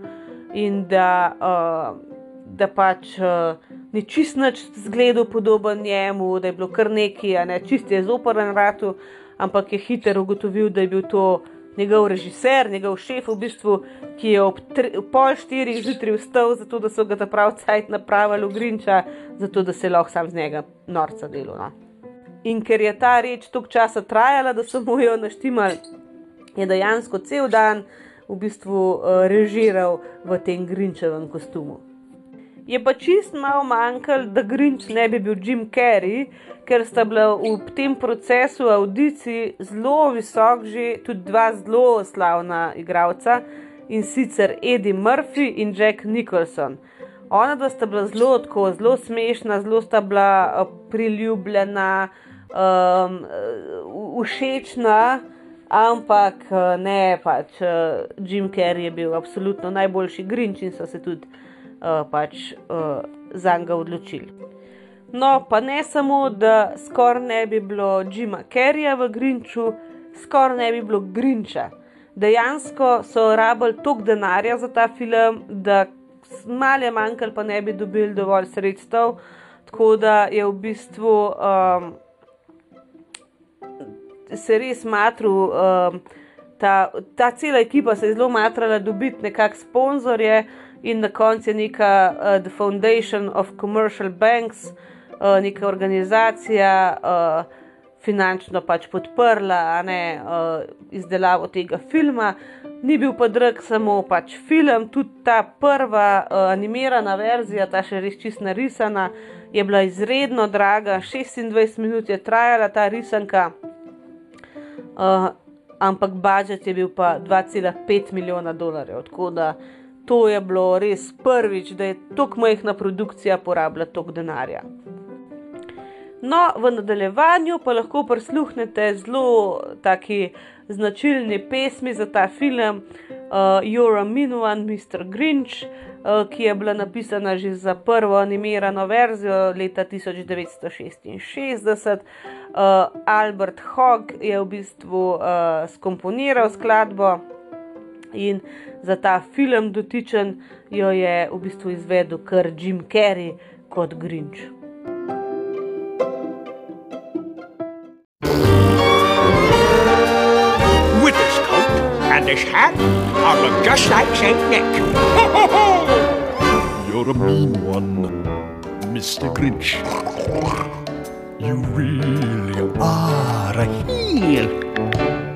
in da, uh, da pač uh, ni čist nič zgledal podoben njemu, da je bilo kar nekaj, ne, čist je zoporen ratu, ampak je hitro ugotovil, da je bil to njegov režiser, njegov šef, v bistvu, ki je ob tri, pol štirih zjutraj vstal, zato da so ga ta pravi cajt napravili v Grinča, zato da se lahko sam z njega norca delo. No. In ker je ta reč toliko časa trajala, da so mu jo naštimali, je dejansko cel dan v bistvu uh, režiral v tem Grinčevem kostumu. Je pa čist malo manjkalo, da Grinč ne bi bil Jim Carrey, ker sta bila v tem procesu audicij zelo visok, že tudi dva zelo slavna igralca in sicer Eddie Murphy in Jack Nicholson. Ona dva sta bila zelo tako, zelo smešna, zelo sta bila priljubljena, um, všečna, ampak ne pač Jim Carrey je bil absolutno najboljši Grinč in so se tudi pač uh, za njega odločili. No, pa ne samo, da skoraj ne bi bilo Jima Carreya v Grinču, skoraj ne bi bilo Grinča. Dejansko so rabili toliko denarja za ta film, da malo je manjkalo, pa ne bi dobili dovolj sredstev. Tako da je v bistvu um, se res matru, um, ta, ta cela ekipa se je zelo matrala dobiti nekakšne sponzorje in na koncu je neka uh, The Foundation of Commercial Banks, uh, neka organizacija. Uh, Finančno pač podprla ne, uh, izdelavo tega filma, ni bil pa drag samo pač film, tudi ta prva uh, animirana verzija, ta še res čist narisana, je bila izredno draga, 26 minut je trajala ta risanka, uh, ampak budžet je bil pa 2,5 milijona dolarjev. Tako da to je bilo res prvič, da je tako majhna produkcija porabila toliko denarja. No, v nadaljevanju pa lahko prisluhnete zelo taki značilni pesmi za ta film, uh, You're a Mean One, Mr. Grinch, uh, ki je bila napisana že za prvo animirano verzijo leta 1966. Uh, Albert Hogg je v bistvu uh, skomponiral skladbo in za ta film dotičen jo je v bistvu izvedel kar Jim Carrey kot Grinch. With his coat and his hat, I look just like Saint Nick. Ho, ho, ho! You're a mean one, Mr. Grinch. You really are a heel.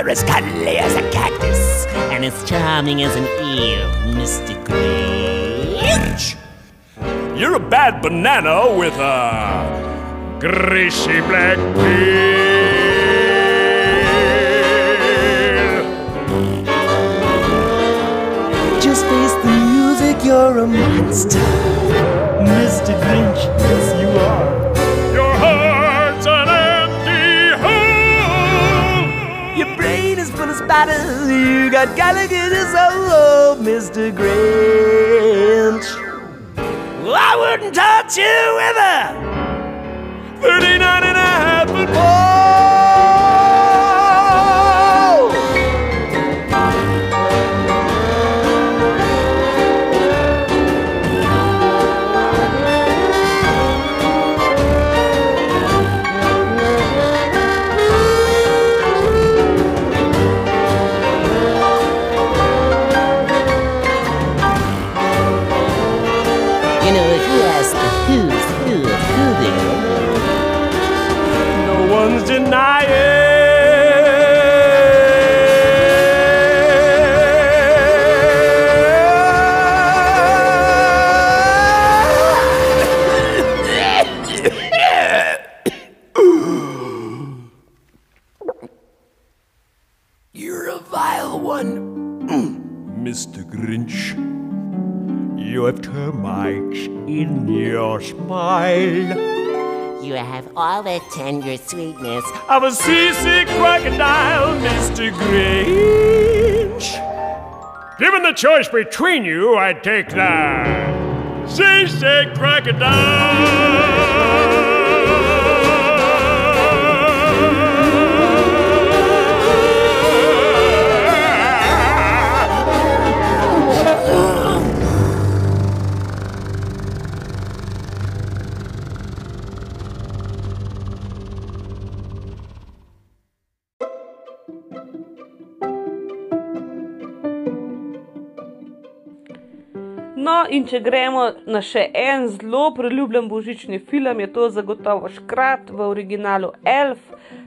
You're as cuddly as a cactus and as charming as an eel, Mr. Grinch. You're a bad banana with a greasy black peel. Just face the music, you're a monster. Mr. Grinch, you got Gallagher's soul, Mr. Grinch. Well, I wouldn't touch you with a 39 and a half foot pole. Your smile. you have all the tender sweetness of a seasick crocodile, Mr. Grinch. Given the choice between you, I'd take the seasick crocodile. In če gremo na še en zelo priljubljen božični film, je to zagotovo Škrat v originalu Elf.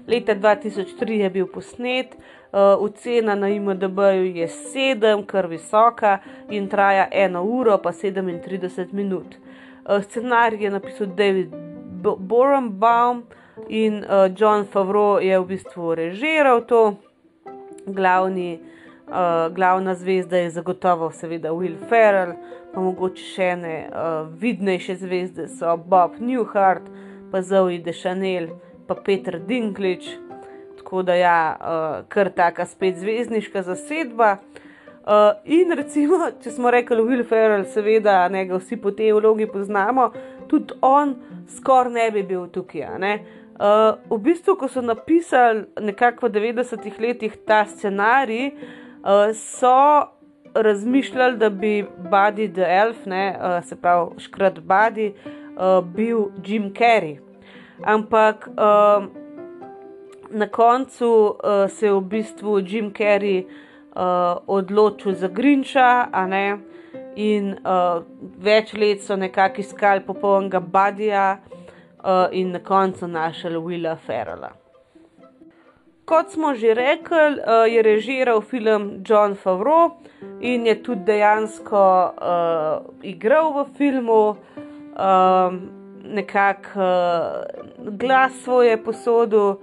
Leta 2003 je bil posnet, uh, ocena na IMDB-ju je 7, kar visoka in traja 1 uro pa 37 minut. Uh, scenarij je napisal David Borenbaum in uh, John Favreau je v bistvu režiral to. Glavni, uh, glavna zvezda je zagotovo seveda Will Ferrell, pa mogoče še ene uh, vidnejše zvezde so Bob Newhart, pa Zoe Deschanel, pa Peter Dinklage. Tako da ja, uh, kar taka spet zvezdniška zasedba. Uh, in recimo, če smo rekli Will Ferrell, seveda, ne ga vsi po tej vlogi poznamo, tudi on skoraj ne bi bil tukaj. Uh, v bistvu, ko so napisali nekako v 90-ih letih ta scenarij, uh, so razmišljali, da bi Buddy the Elf, ne, uh, se pravi škrat Buddy, uh, bil Jim Carrey. Ampak uh, na koncu uh, se je v bistvu Jim Carrey uh, odločil za Grinča, in uh, več let so nekako iskali popolnega Badija, uh, in na koncu našli Willa Ferrella. Kot smo že rekli, uh, je režiral film John Favreau in je tudi dejansko uh, igral v filmu, uh, nekako uh, glas svoje posodo.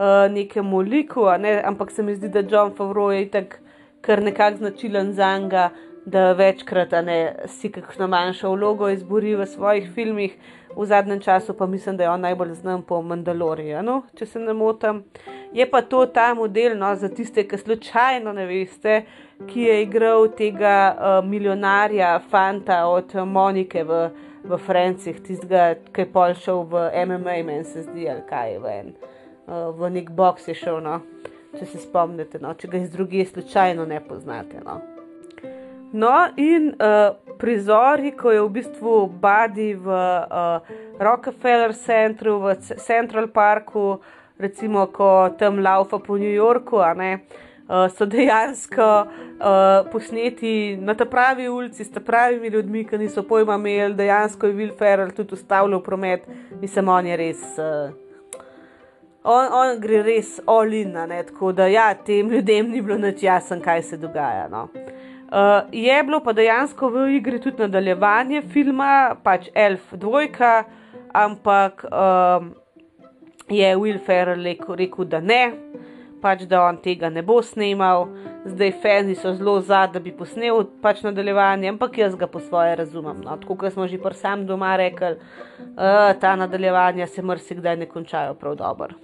Uh, nekemu liku, ne? ampak se mi zdi, da John Favreau je tako kar nekako značilen za njega, da večkrat ne, si kakšno manjšo vlogo izbori v svojih filmih, v zadnjem času pa mislim, da je on najbolj znan po Mandalorijanu, če se ne motim. Je pa to ta model, no, za tiste, ki slučajno ne veste, ki je igral tega uh, milijonarja, fanta od Monike v, v Franciji, tistega, ki je pol šel v MMA, meni se zdi, ali kaj je ven, uh, v nek box je šel. No če se spomnite, no, če ga iz druge slučajno ne poznate. No, no in uh, prizori, ko je v bistvu Badi v uh, Rockefeller Centru, v Central Parku, recimo, ko tam laufa po New Yorku, ne, uh, so dejansko uh, posneti na ta pravi ulici, s pravimi ljudmi, ki niso pojma imeli, dejansko je Will Ferrell tudi ustavljal promet, mislim, on je res. Uh, on, on gre res olina, tako da ja, tem ljudem ni bilo nič jasno, kaj se dogaja. No. Uh, je bilo pa dejansko v igri tudi nadaljevanje filma, pač Elf 2, ampak uh, je Will Ferrell rekel, rekel, da ne, pač da on tega ne bo snimal. Zdaj, fani so zelo za, da bi posnel pač nadaljevanje, ampak jaz ga po svoje razumem. No. Tako kot smo že pr sam doma rekli, uh, ta nadaljevanja se marsikdaj ne končajo prav dobro.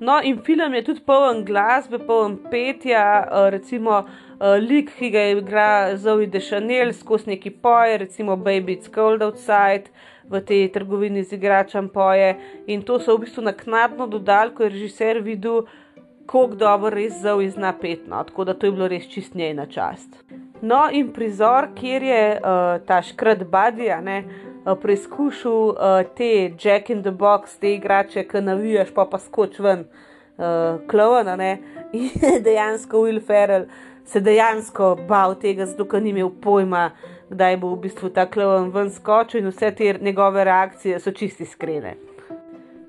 No, in film je tudi poln glasbe, poln petja, uh, recimo uh, lik, ki ga igra Zoe Deschanel, skozi neki poje, recimo Baby It's Cold Outside, v tej trgovini z igračem poje. In to so v bistvu naknadno dodali, ko je režiser videl, kako dobro res Zoe zna pet, no, tako da to je bilo res čist njej na čast. No, in prizor, kjer je uh, ta škrat Badija, ne. Eh, preizkušal uh, te Jack in the Box, te igrače, ki navijaš, pa pa skoč ven, uh, klovna. In dejansko Will Ferrell se dejansko bal tega, zato ker ni imel pojma, kdaj bo v bistvu ta klovn ven skočil in vse te njegove reakcije so čisti iskrene.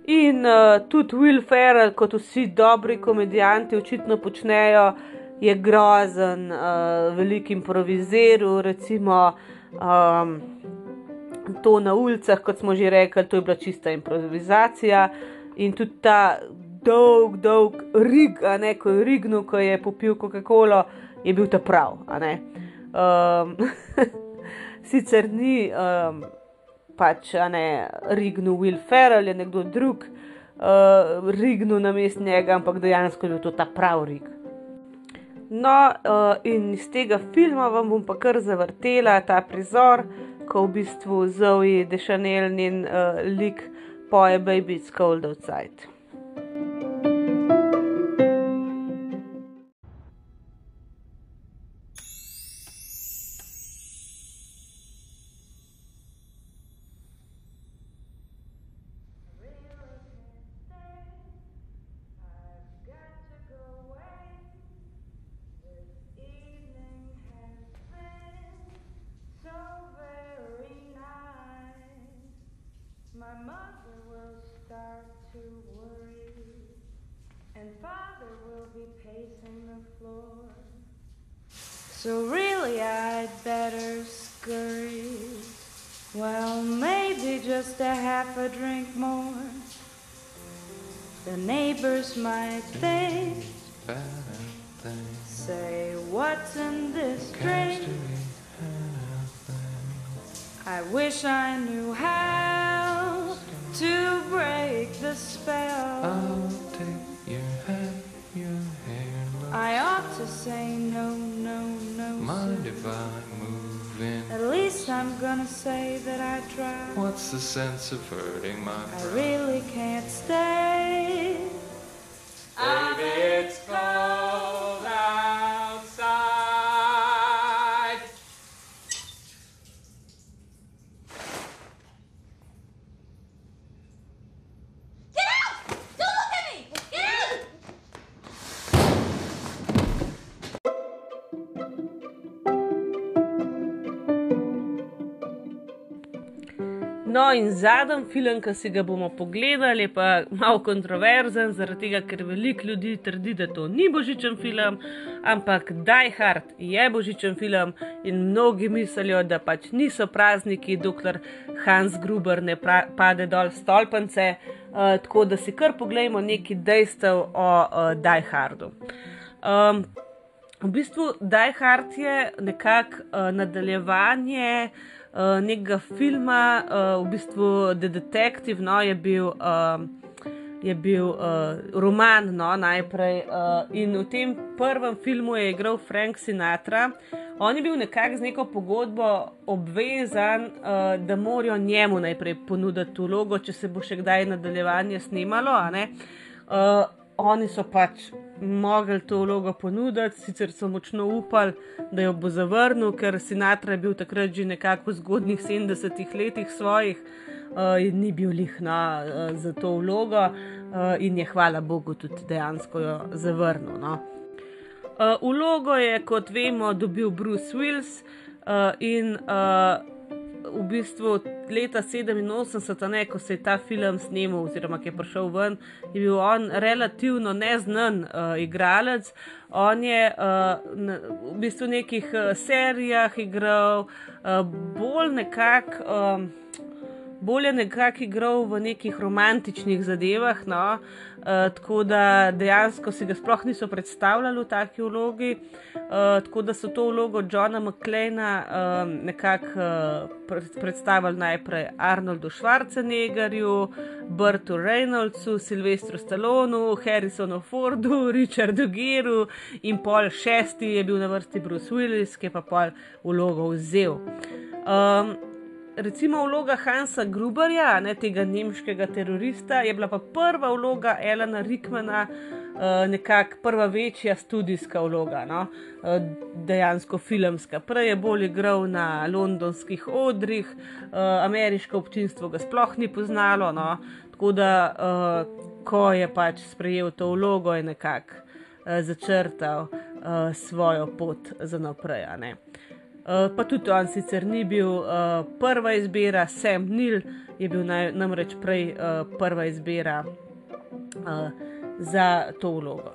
In uh, tudi Will Ferrell, kot vsi dobri komedijanti, očitno počnejo, je grozen, uh, velik improviziral, recimo. Um, to na ulicah, kot smo že rekli, to je bila čista improvizacija in tudi ta dolg, dolg rig, a ne ko je rignil, ko je popil Coca-Cola, je bil ta prav. Um, sicer ni um, pač ne rignil Will Ferrell, je nekdo drug uh, rignil na mest njega, ampak dejansko je bil to ta prav rig. No, uh, in iz tega filma vam bom pa kar zavrtela ta prizor, ko v bistvu Zoe Dešanel in uh, lik poje Baby It's Cold Outside. So really, I'd better scurry. Well, maybe just a half a drink more. The neighbors might think, say, what's in this drink? I wish I knew how to break the spell. Say no, no, no. mind sir. if I move in? At least I'm gonna say that I tried. What's the sense of hurting my I pride? really can't stay. Baby, it's cold in zadnji film, ki si ga bomo pogledali, je pa malo kontroverzen, zaradi tega, ker veliko ljudi trdi, da to ni božičen film, ampak Die Hard je božičen film in mnogi mislijo, da pač niso prazniki, dokler Hans Gruber ne pra pade dol stolpence. Uh, tako da si kar pogledamo nekaj dejstev o uh, Die Hardu. Um, V bistvu Die Hard je nekako uh, nadaljevanje nekega filma, uh, v bistvu The Detective, no, je bil, uh, je bil uh, roman no, najprej. Uh, in v tem prvem filmu je igral Frank Sinatra. On je bil nekako z neko pogodbo obvezan, uh, da morajo njemu najprej ponuditi vlogo, če se bo še kdaj nadaljevanje snimalo. Uh, oni so pač mogli to vlogo ponuditi, sicer so močno upali, da jo bo zavrnil, ker Sinatra je bil takrat že nekako v zgodnjih 70-ih letih svojih uh, in ni bil lih na uh, za to vlogo, uh, in je hvala Bogu tudi dejansko jo zavrnil. No. Uh, vlogo je, kot vemo, dobil Bruce Willis uh, in uh, v bistvu leta 87, ne, ko se je ta film snimal, oziroma ki je prišel ven, je bil on relativno neznan uh, igralec. On je uh, na, v bistvu v nekih uh, serijah igral, uh, bolj nekako. Um, Bolje nekako igral v nekih romantičnih zadevah, no, uh, tako da dejansko si ga sploh niso predstavljali v taki vlogi. Uh, tako da so to vlogo Johna McClaina um, nekako uh, predstavili najprej Arnoldu Schwarzeneggerju, Bertu Reynoldsu, Silvestru Stallonu, Harrisonu Fordu, Richardu Geru in pol šesti je bil na vrsti Bruce Willis, ki je pa pol vlogo vzel. Um, recimo vloga Hansa Gruberja, ne tega nemškega terorista, je bila pa prva vloga Elena Rickmana, uh, nekako prva večja študijska vloga, no? uh, dejansko filmska. Prej je bolj igral na londonskih odrih, uh, ameriško občinstvo ga sploh ni poznalo, no? tako da uh, ko je pač sprejel to vlogo, je nekako uh, začrtal uh, svojo pot za naprej. ne. Uh, pa tudi on sicer ni bil uh, prva izbira, Sam Nil je bil naj, namreč prej uh, prva izbira uh, za to vlogo.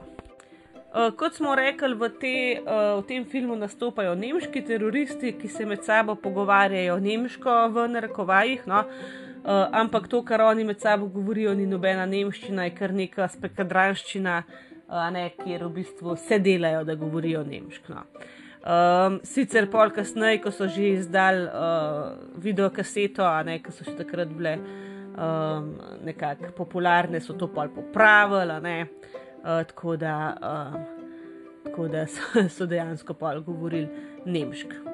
Uh, kot smo rekli, v, te, uh, v tem filmu nastopajo nemški teroristi, ki se med sabo pogovarjajo nemško, v narekovajih, no? uh, ampak to, kar oni med sabo govorijo, ni nobena nemščina, je kar neka spekadranščina, uh, ne, kjer v bistvu se delajo, da govorijo nemško. No? Um, sicer pol kasneje, ko so že izdali uh, videokaseto, a ne, ki so še takrat bile um, nekako popularne, so to pol popravili, uh, tako da, uh, tako da so, so dejansko pol govorili nemško.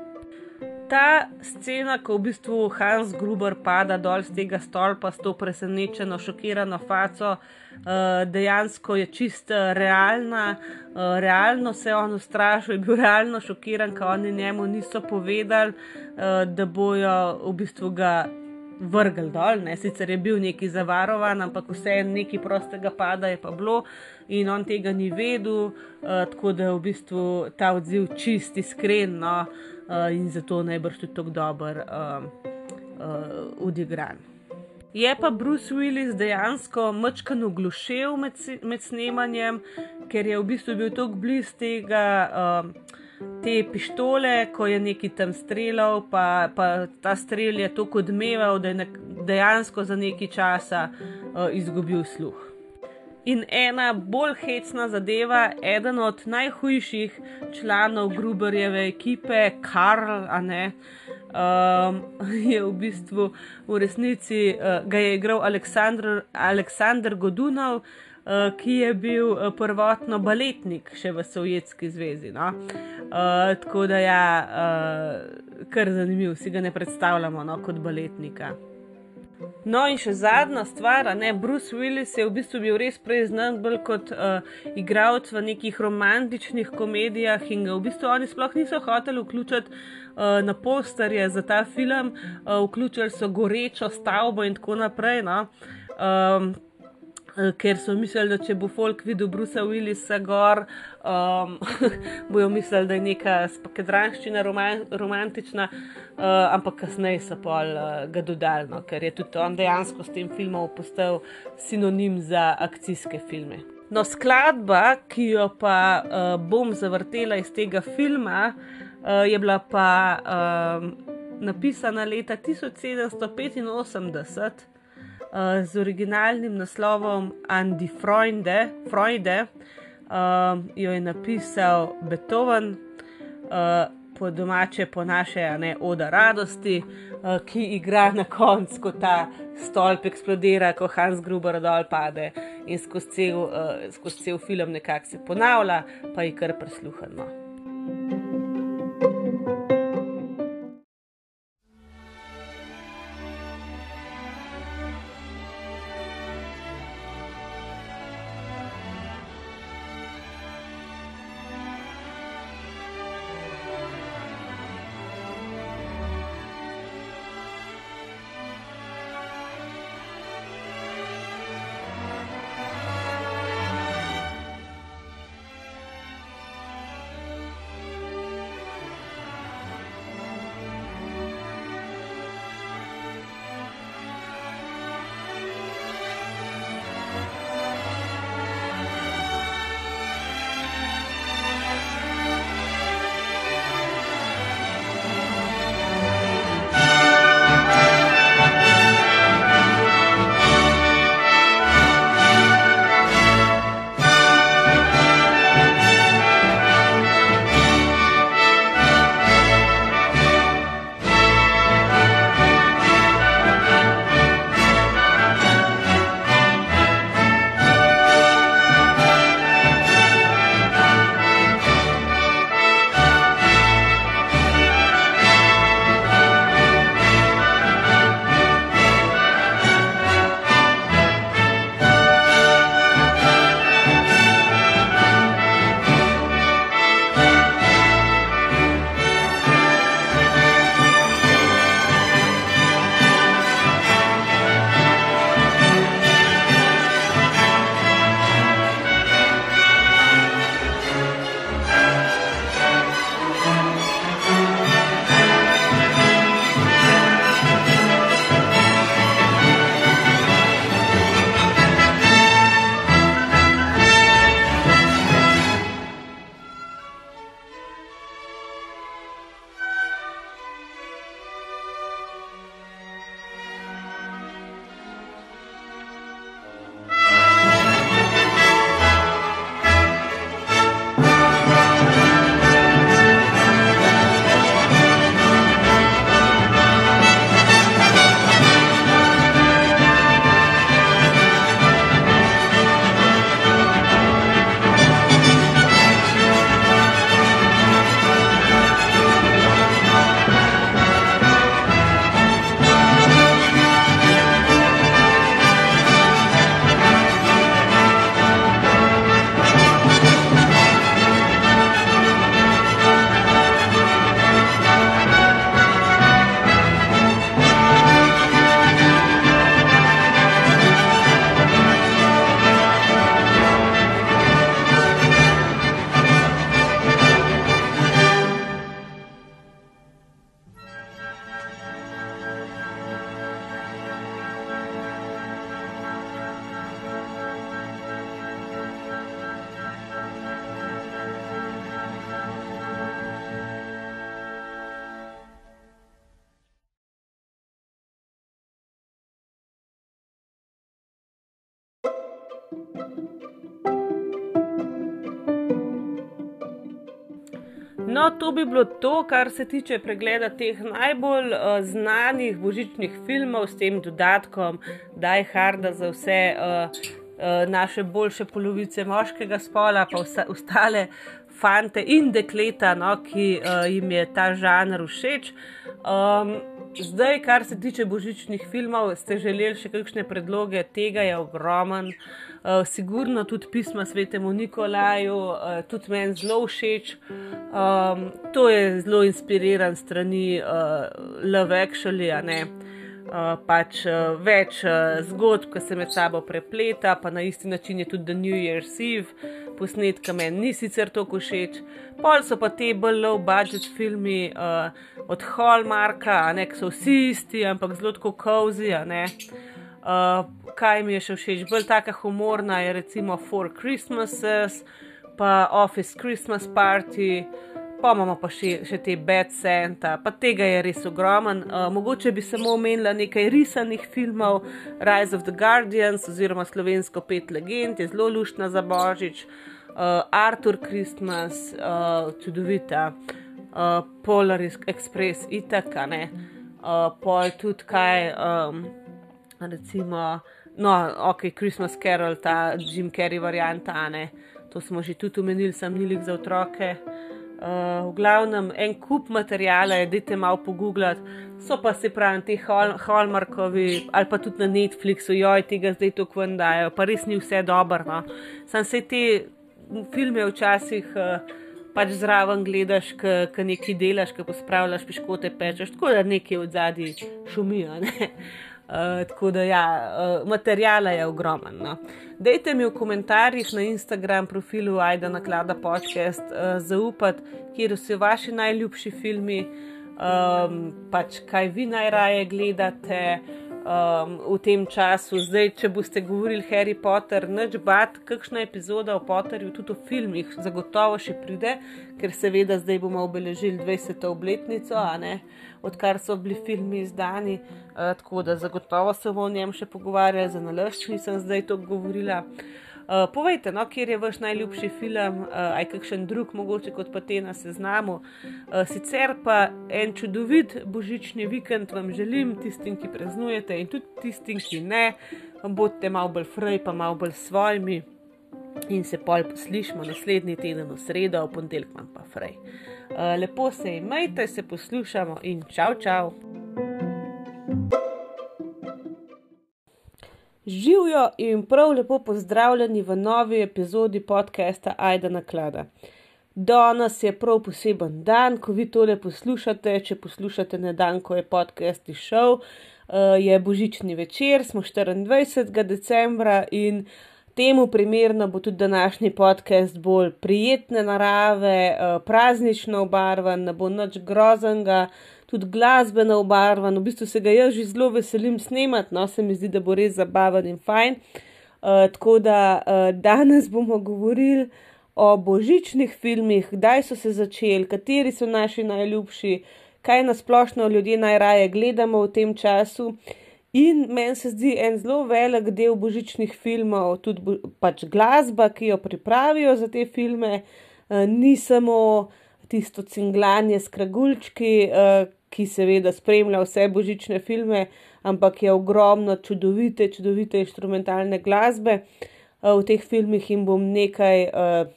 Ta scena, ko v bistvu Hans Gruber pada dol z tega stolpa s to presenečeno, šokirano faco, uh, dejansko je čist uh, realna, uh, realno se je on ustrašil, je bil realno šokiran, ker oni njemu niso povedali, uh, da bojo v bistvu ga vrgli dol. Ne? Sicer je bil neki zavarovan, ampak vse nekaj prostega pada je pa bilo in on tega ni vedel, uh, tako da je v bistvu ta odziv čist iskren. No? Uh, in zato najbrž tudi tako dober uh, uh, odigran. Je pa Bruce Willis dejansko mačkan oglušel med, med snemanjem, ker je v bistvu bil tako blizu tega. Um, Te pištole, ko je neki tam streljal, pa, pa ta strel je tako odmeval, da je dejansko za nekaj časa uh, izgubil sluh. In ena bolj hecna zadeva, eden od najhujših članov Gruberjeve ekipe, Karl, ne, um, je v bistvu v resnici uh, ga je igral Aleksandr, Aleksandr Godunov, uh, ki je bil uh, prvotno baletnik še v Sovjetski zvezi. No? Uh, tako da je ja, uh, kar zanimiv, si ga ne predstavljamo no, kot baletnika. No, in še zadnja stvar, ne Bruce Willis je v bistvu bil res prej znan bolj kot uh, igralec v nekih romantičnih komedijah in ga v bistvu oni sploh niso hoteli vključiti uh, na posterje za ta film, uh, vključili so gorečo stavbo in tako naprej. No? Um, Ker so mislili, da če bo folk videl Brusa Willisa gor, um, bojo mislili, da je neka spakedranščina roman, romantična, uh, ampak kasneje so pol uh, ga dodali, no, ker je tudi on dejansko s tem filmom postal sinonim za akcijske filme. No, skladba, ki jo pa uh, bom zavrtela iz tega filma, uh, je bila pa um, napisana leta 1785 uh, z originalnim naslovom Andy Freunde, Freude, uh, jo je napisal Beethoven, uh, po domače, po naše, a ne Oda radosti, uh, ki igra na koncu, ko ta stolp eksplodira, ko Hans Gruber dol pade in skozi cel, uh, skozi cel film nekako se ponavlja, pa je kar prisluhano. To bi bilo to, kar se tiče pregleda teh najbolj uh, znanih božičnih filmov s tem dodatkom, da je harda za vse uh, uh, naše boljše polovice moškega spola, pa vsa, ostale fante in dekleta, no, ki uh, jim je ta žanr všeč. Um, zdaj, kar se tiče božičnih filmov, ste želeli še kakšne predloge, tega je ogromen. Uh, sigurno tudi pisma svetemu Nikolaju, uh, tudi meni zelo všeč. Um, to je zelo inspiriran strani uh, Love Actually, a ne. Uh, pač uh, več uh, zgodb, ki se med sabo prepleta, pa na isti način je tudi The New Year's Eve, posnetka meni ni sicer tako všeč. Pol so pa te bolj low budget filmi uh, od Hallmarka, ne, ki so vsi isti, ampak zelo tako cozy, ne. Uh, kaj mi je še všeč, bolj taka humorna je recimo Four Christmases, pa Office Christmas Party, pa imamo pa še, še te Bad Santa, pa tega je res ogromen. Uh, mogoče bi samo omenila nekaj risanih filmov, Rise of the Guardians oziroma slovensko pet legend, je zelo luštna za božič, uh, Arthur Christmas, uh, čudovita, uh, Polar Express, itaka, ne. Uh, pol tudi kaj. Um, recimo, no, ok, Christmas Carol, ta Jim Carrey varianta, ne, to smo že tudi omenili, sem nilik za otroke. Uh, v glavnem, en kup materijala je, dajte malo pogooglati, so pa se pravi, ti Hallmarkovi ali pa tudi na Netflixu, joj, tega zdaj to kvandajo, pa res ni vse dobro. No. Sam se te filme včasih uh, pač zraven gledaš, ki nekaj delaš, ki pospravljaš piškote, pečeš, tako da nekaj od zadaj šumijo. Ne. Uh, tako da, ja, uh, materijala je ogromno. No. Dajte mi v komentarjih na Instagram profilu Aida Naklada podcast uh, zaupati, kje so vaši najljubši filmi, um, pač kaj vi najraje gledate um, v tem času. Zdaj, če boste govorili Harry Potter, neč bat, kakšna epizoda o Potterju, tudi o filmih, zagotovo še pride, ker seveda zdaj bomo obeležili 20. obletnico, a ne odkar so bili filmi izdani, uh, tako da zagotovo se bomo o njem še pogovarjali, za nalašč nisem zdaj to govorila. Uh, povejte, no, kje je vaš najljubši film, uh, aj kakšen drug, mogoče kot pa te na seznamu. Uh, sicer pa en čudovit božični vikend vam želim, tistim, ki praznujete in tudi tistim, ki ne, bodite malo bolj fraj, pa malo bolj svojimi in se pol poslišmo naslednji teden v sredo, v ponedeljek pa fraj. Eh, lepo se imejte, se poslušamo in čau, čau. Živijo in prav lepo pozdravljeni v novi epizodi podcasta Aida na klada. Danes je prav poseben dan, ko vi tole poslušate. Če poslušate na dan, ko je podcast išel, eh, je božični večer, smo 24. decembra in temu primerno bo tudi današnji podcast bolj prijetne narave, eh, praznično obarvan, ne bo nič groznega, tudi glasbeno obarvan. V bistvu se ga jaz že zelo veselim snemati, no se mi zdi, da bo res zabaven in fajn. Uh, tako da uh, danes bomo govorili o božičnih filmih, kdaj so se začeli, kateri so naši najljubši, kaj nasplošno ljudje najraje gledamo v tem času. Uh, In meni se zdi en zelo velik del božičnih filmov, tudi bo, pač glasba, ki jo pripravijo za te filme, uh, ni samo tisto cinglanje s kragulčki, uh, ki seveda spremlja vse božične filme, ampak je ogromno čudovite, čudovite instrumentalne glasbe. Uh, v teh filmih in bom nekaj uh,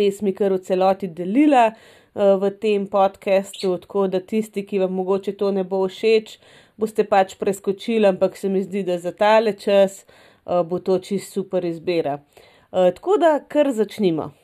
pesmi kar v celoti delila uh, v tem podkastu, tako da tisti, ki vam mogoče to ne bo všeč, boste pač preskočili, ampak se mi zdi, da za tale čas uh, bo to čist super izbira. Uh, tako da kar začnimo.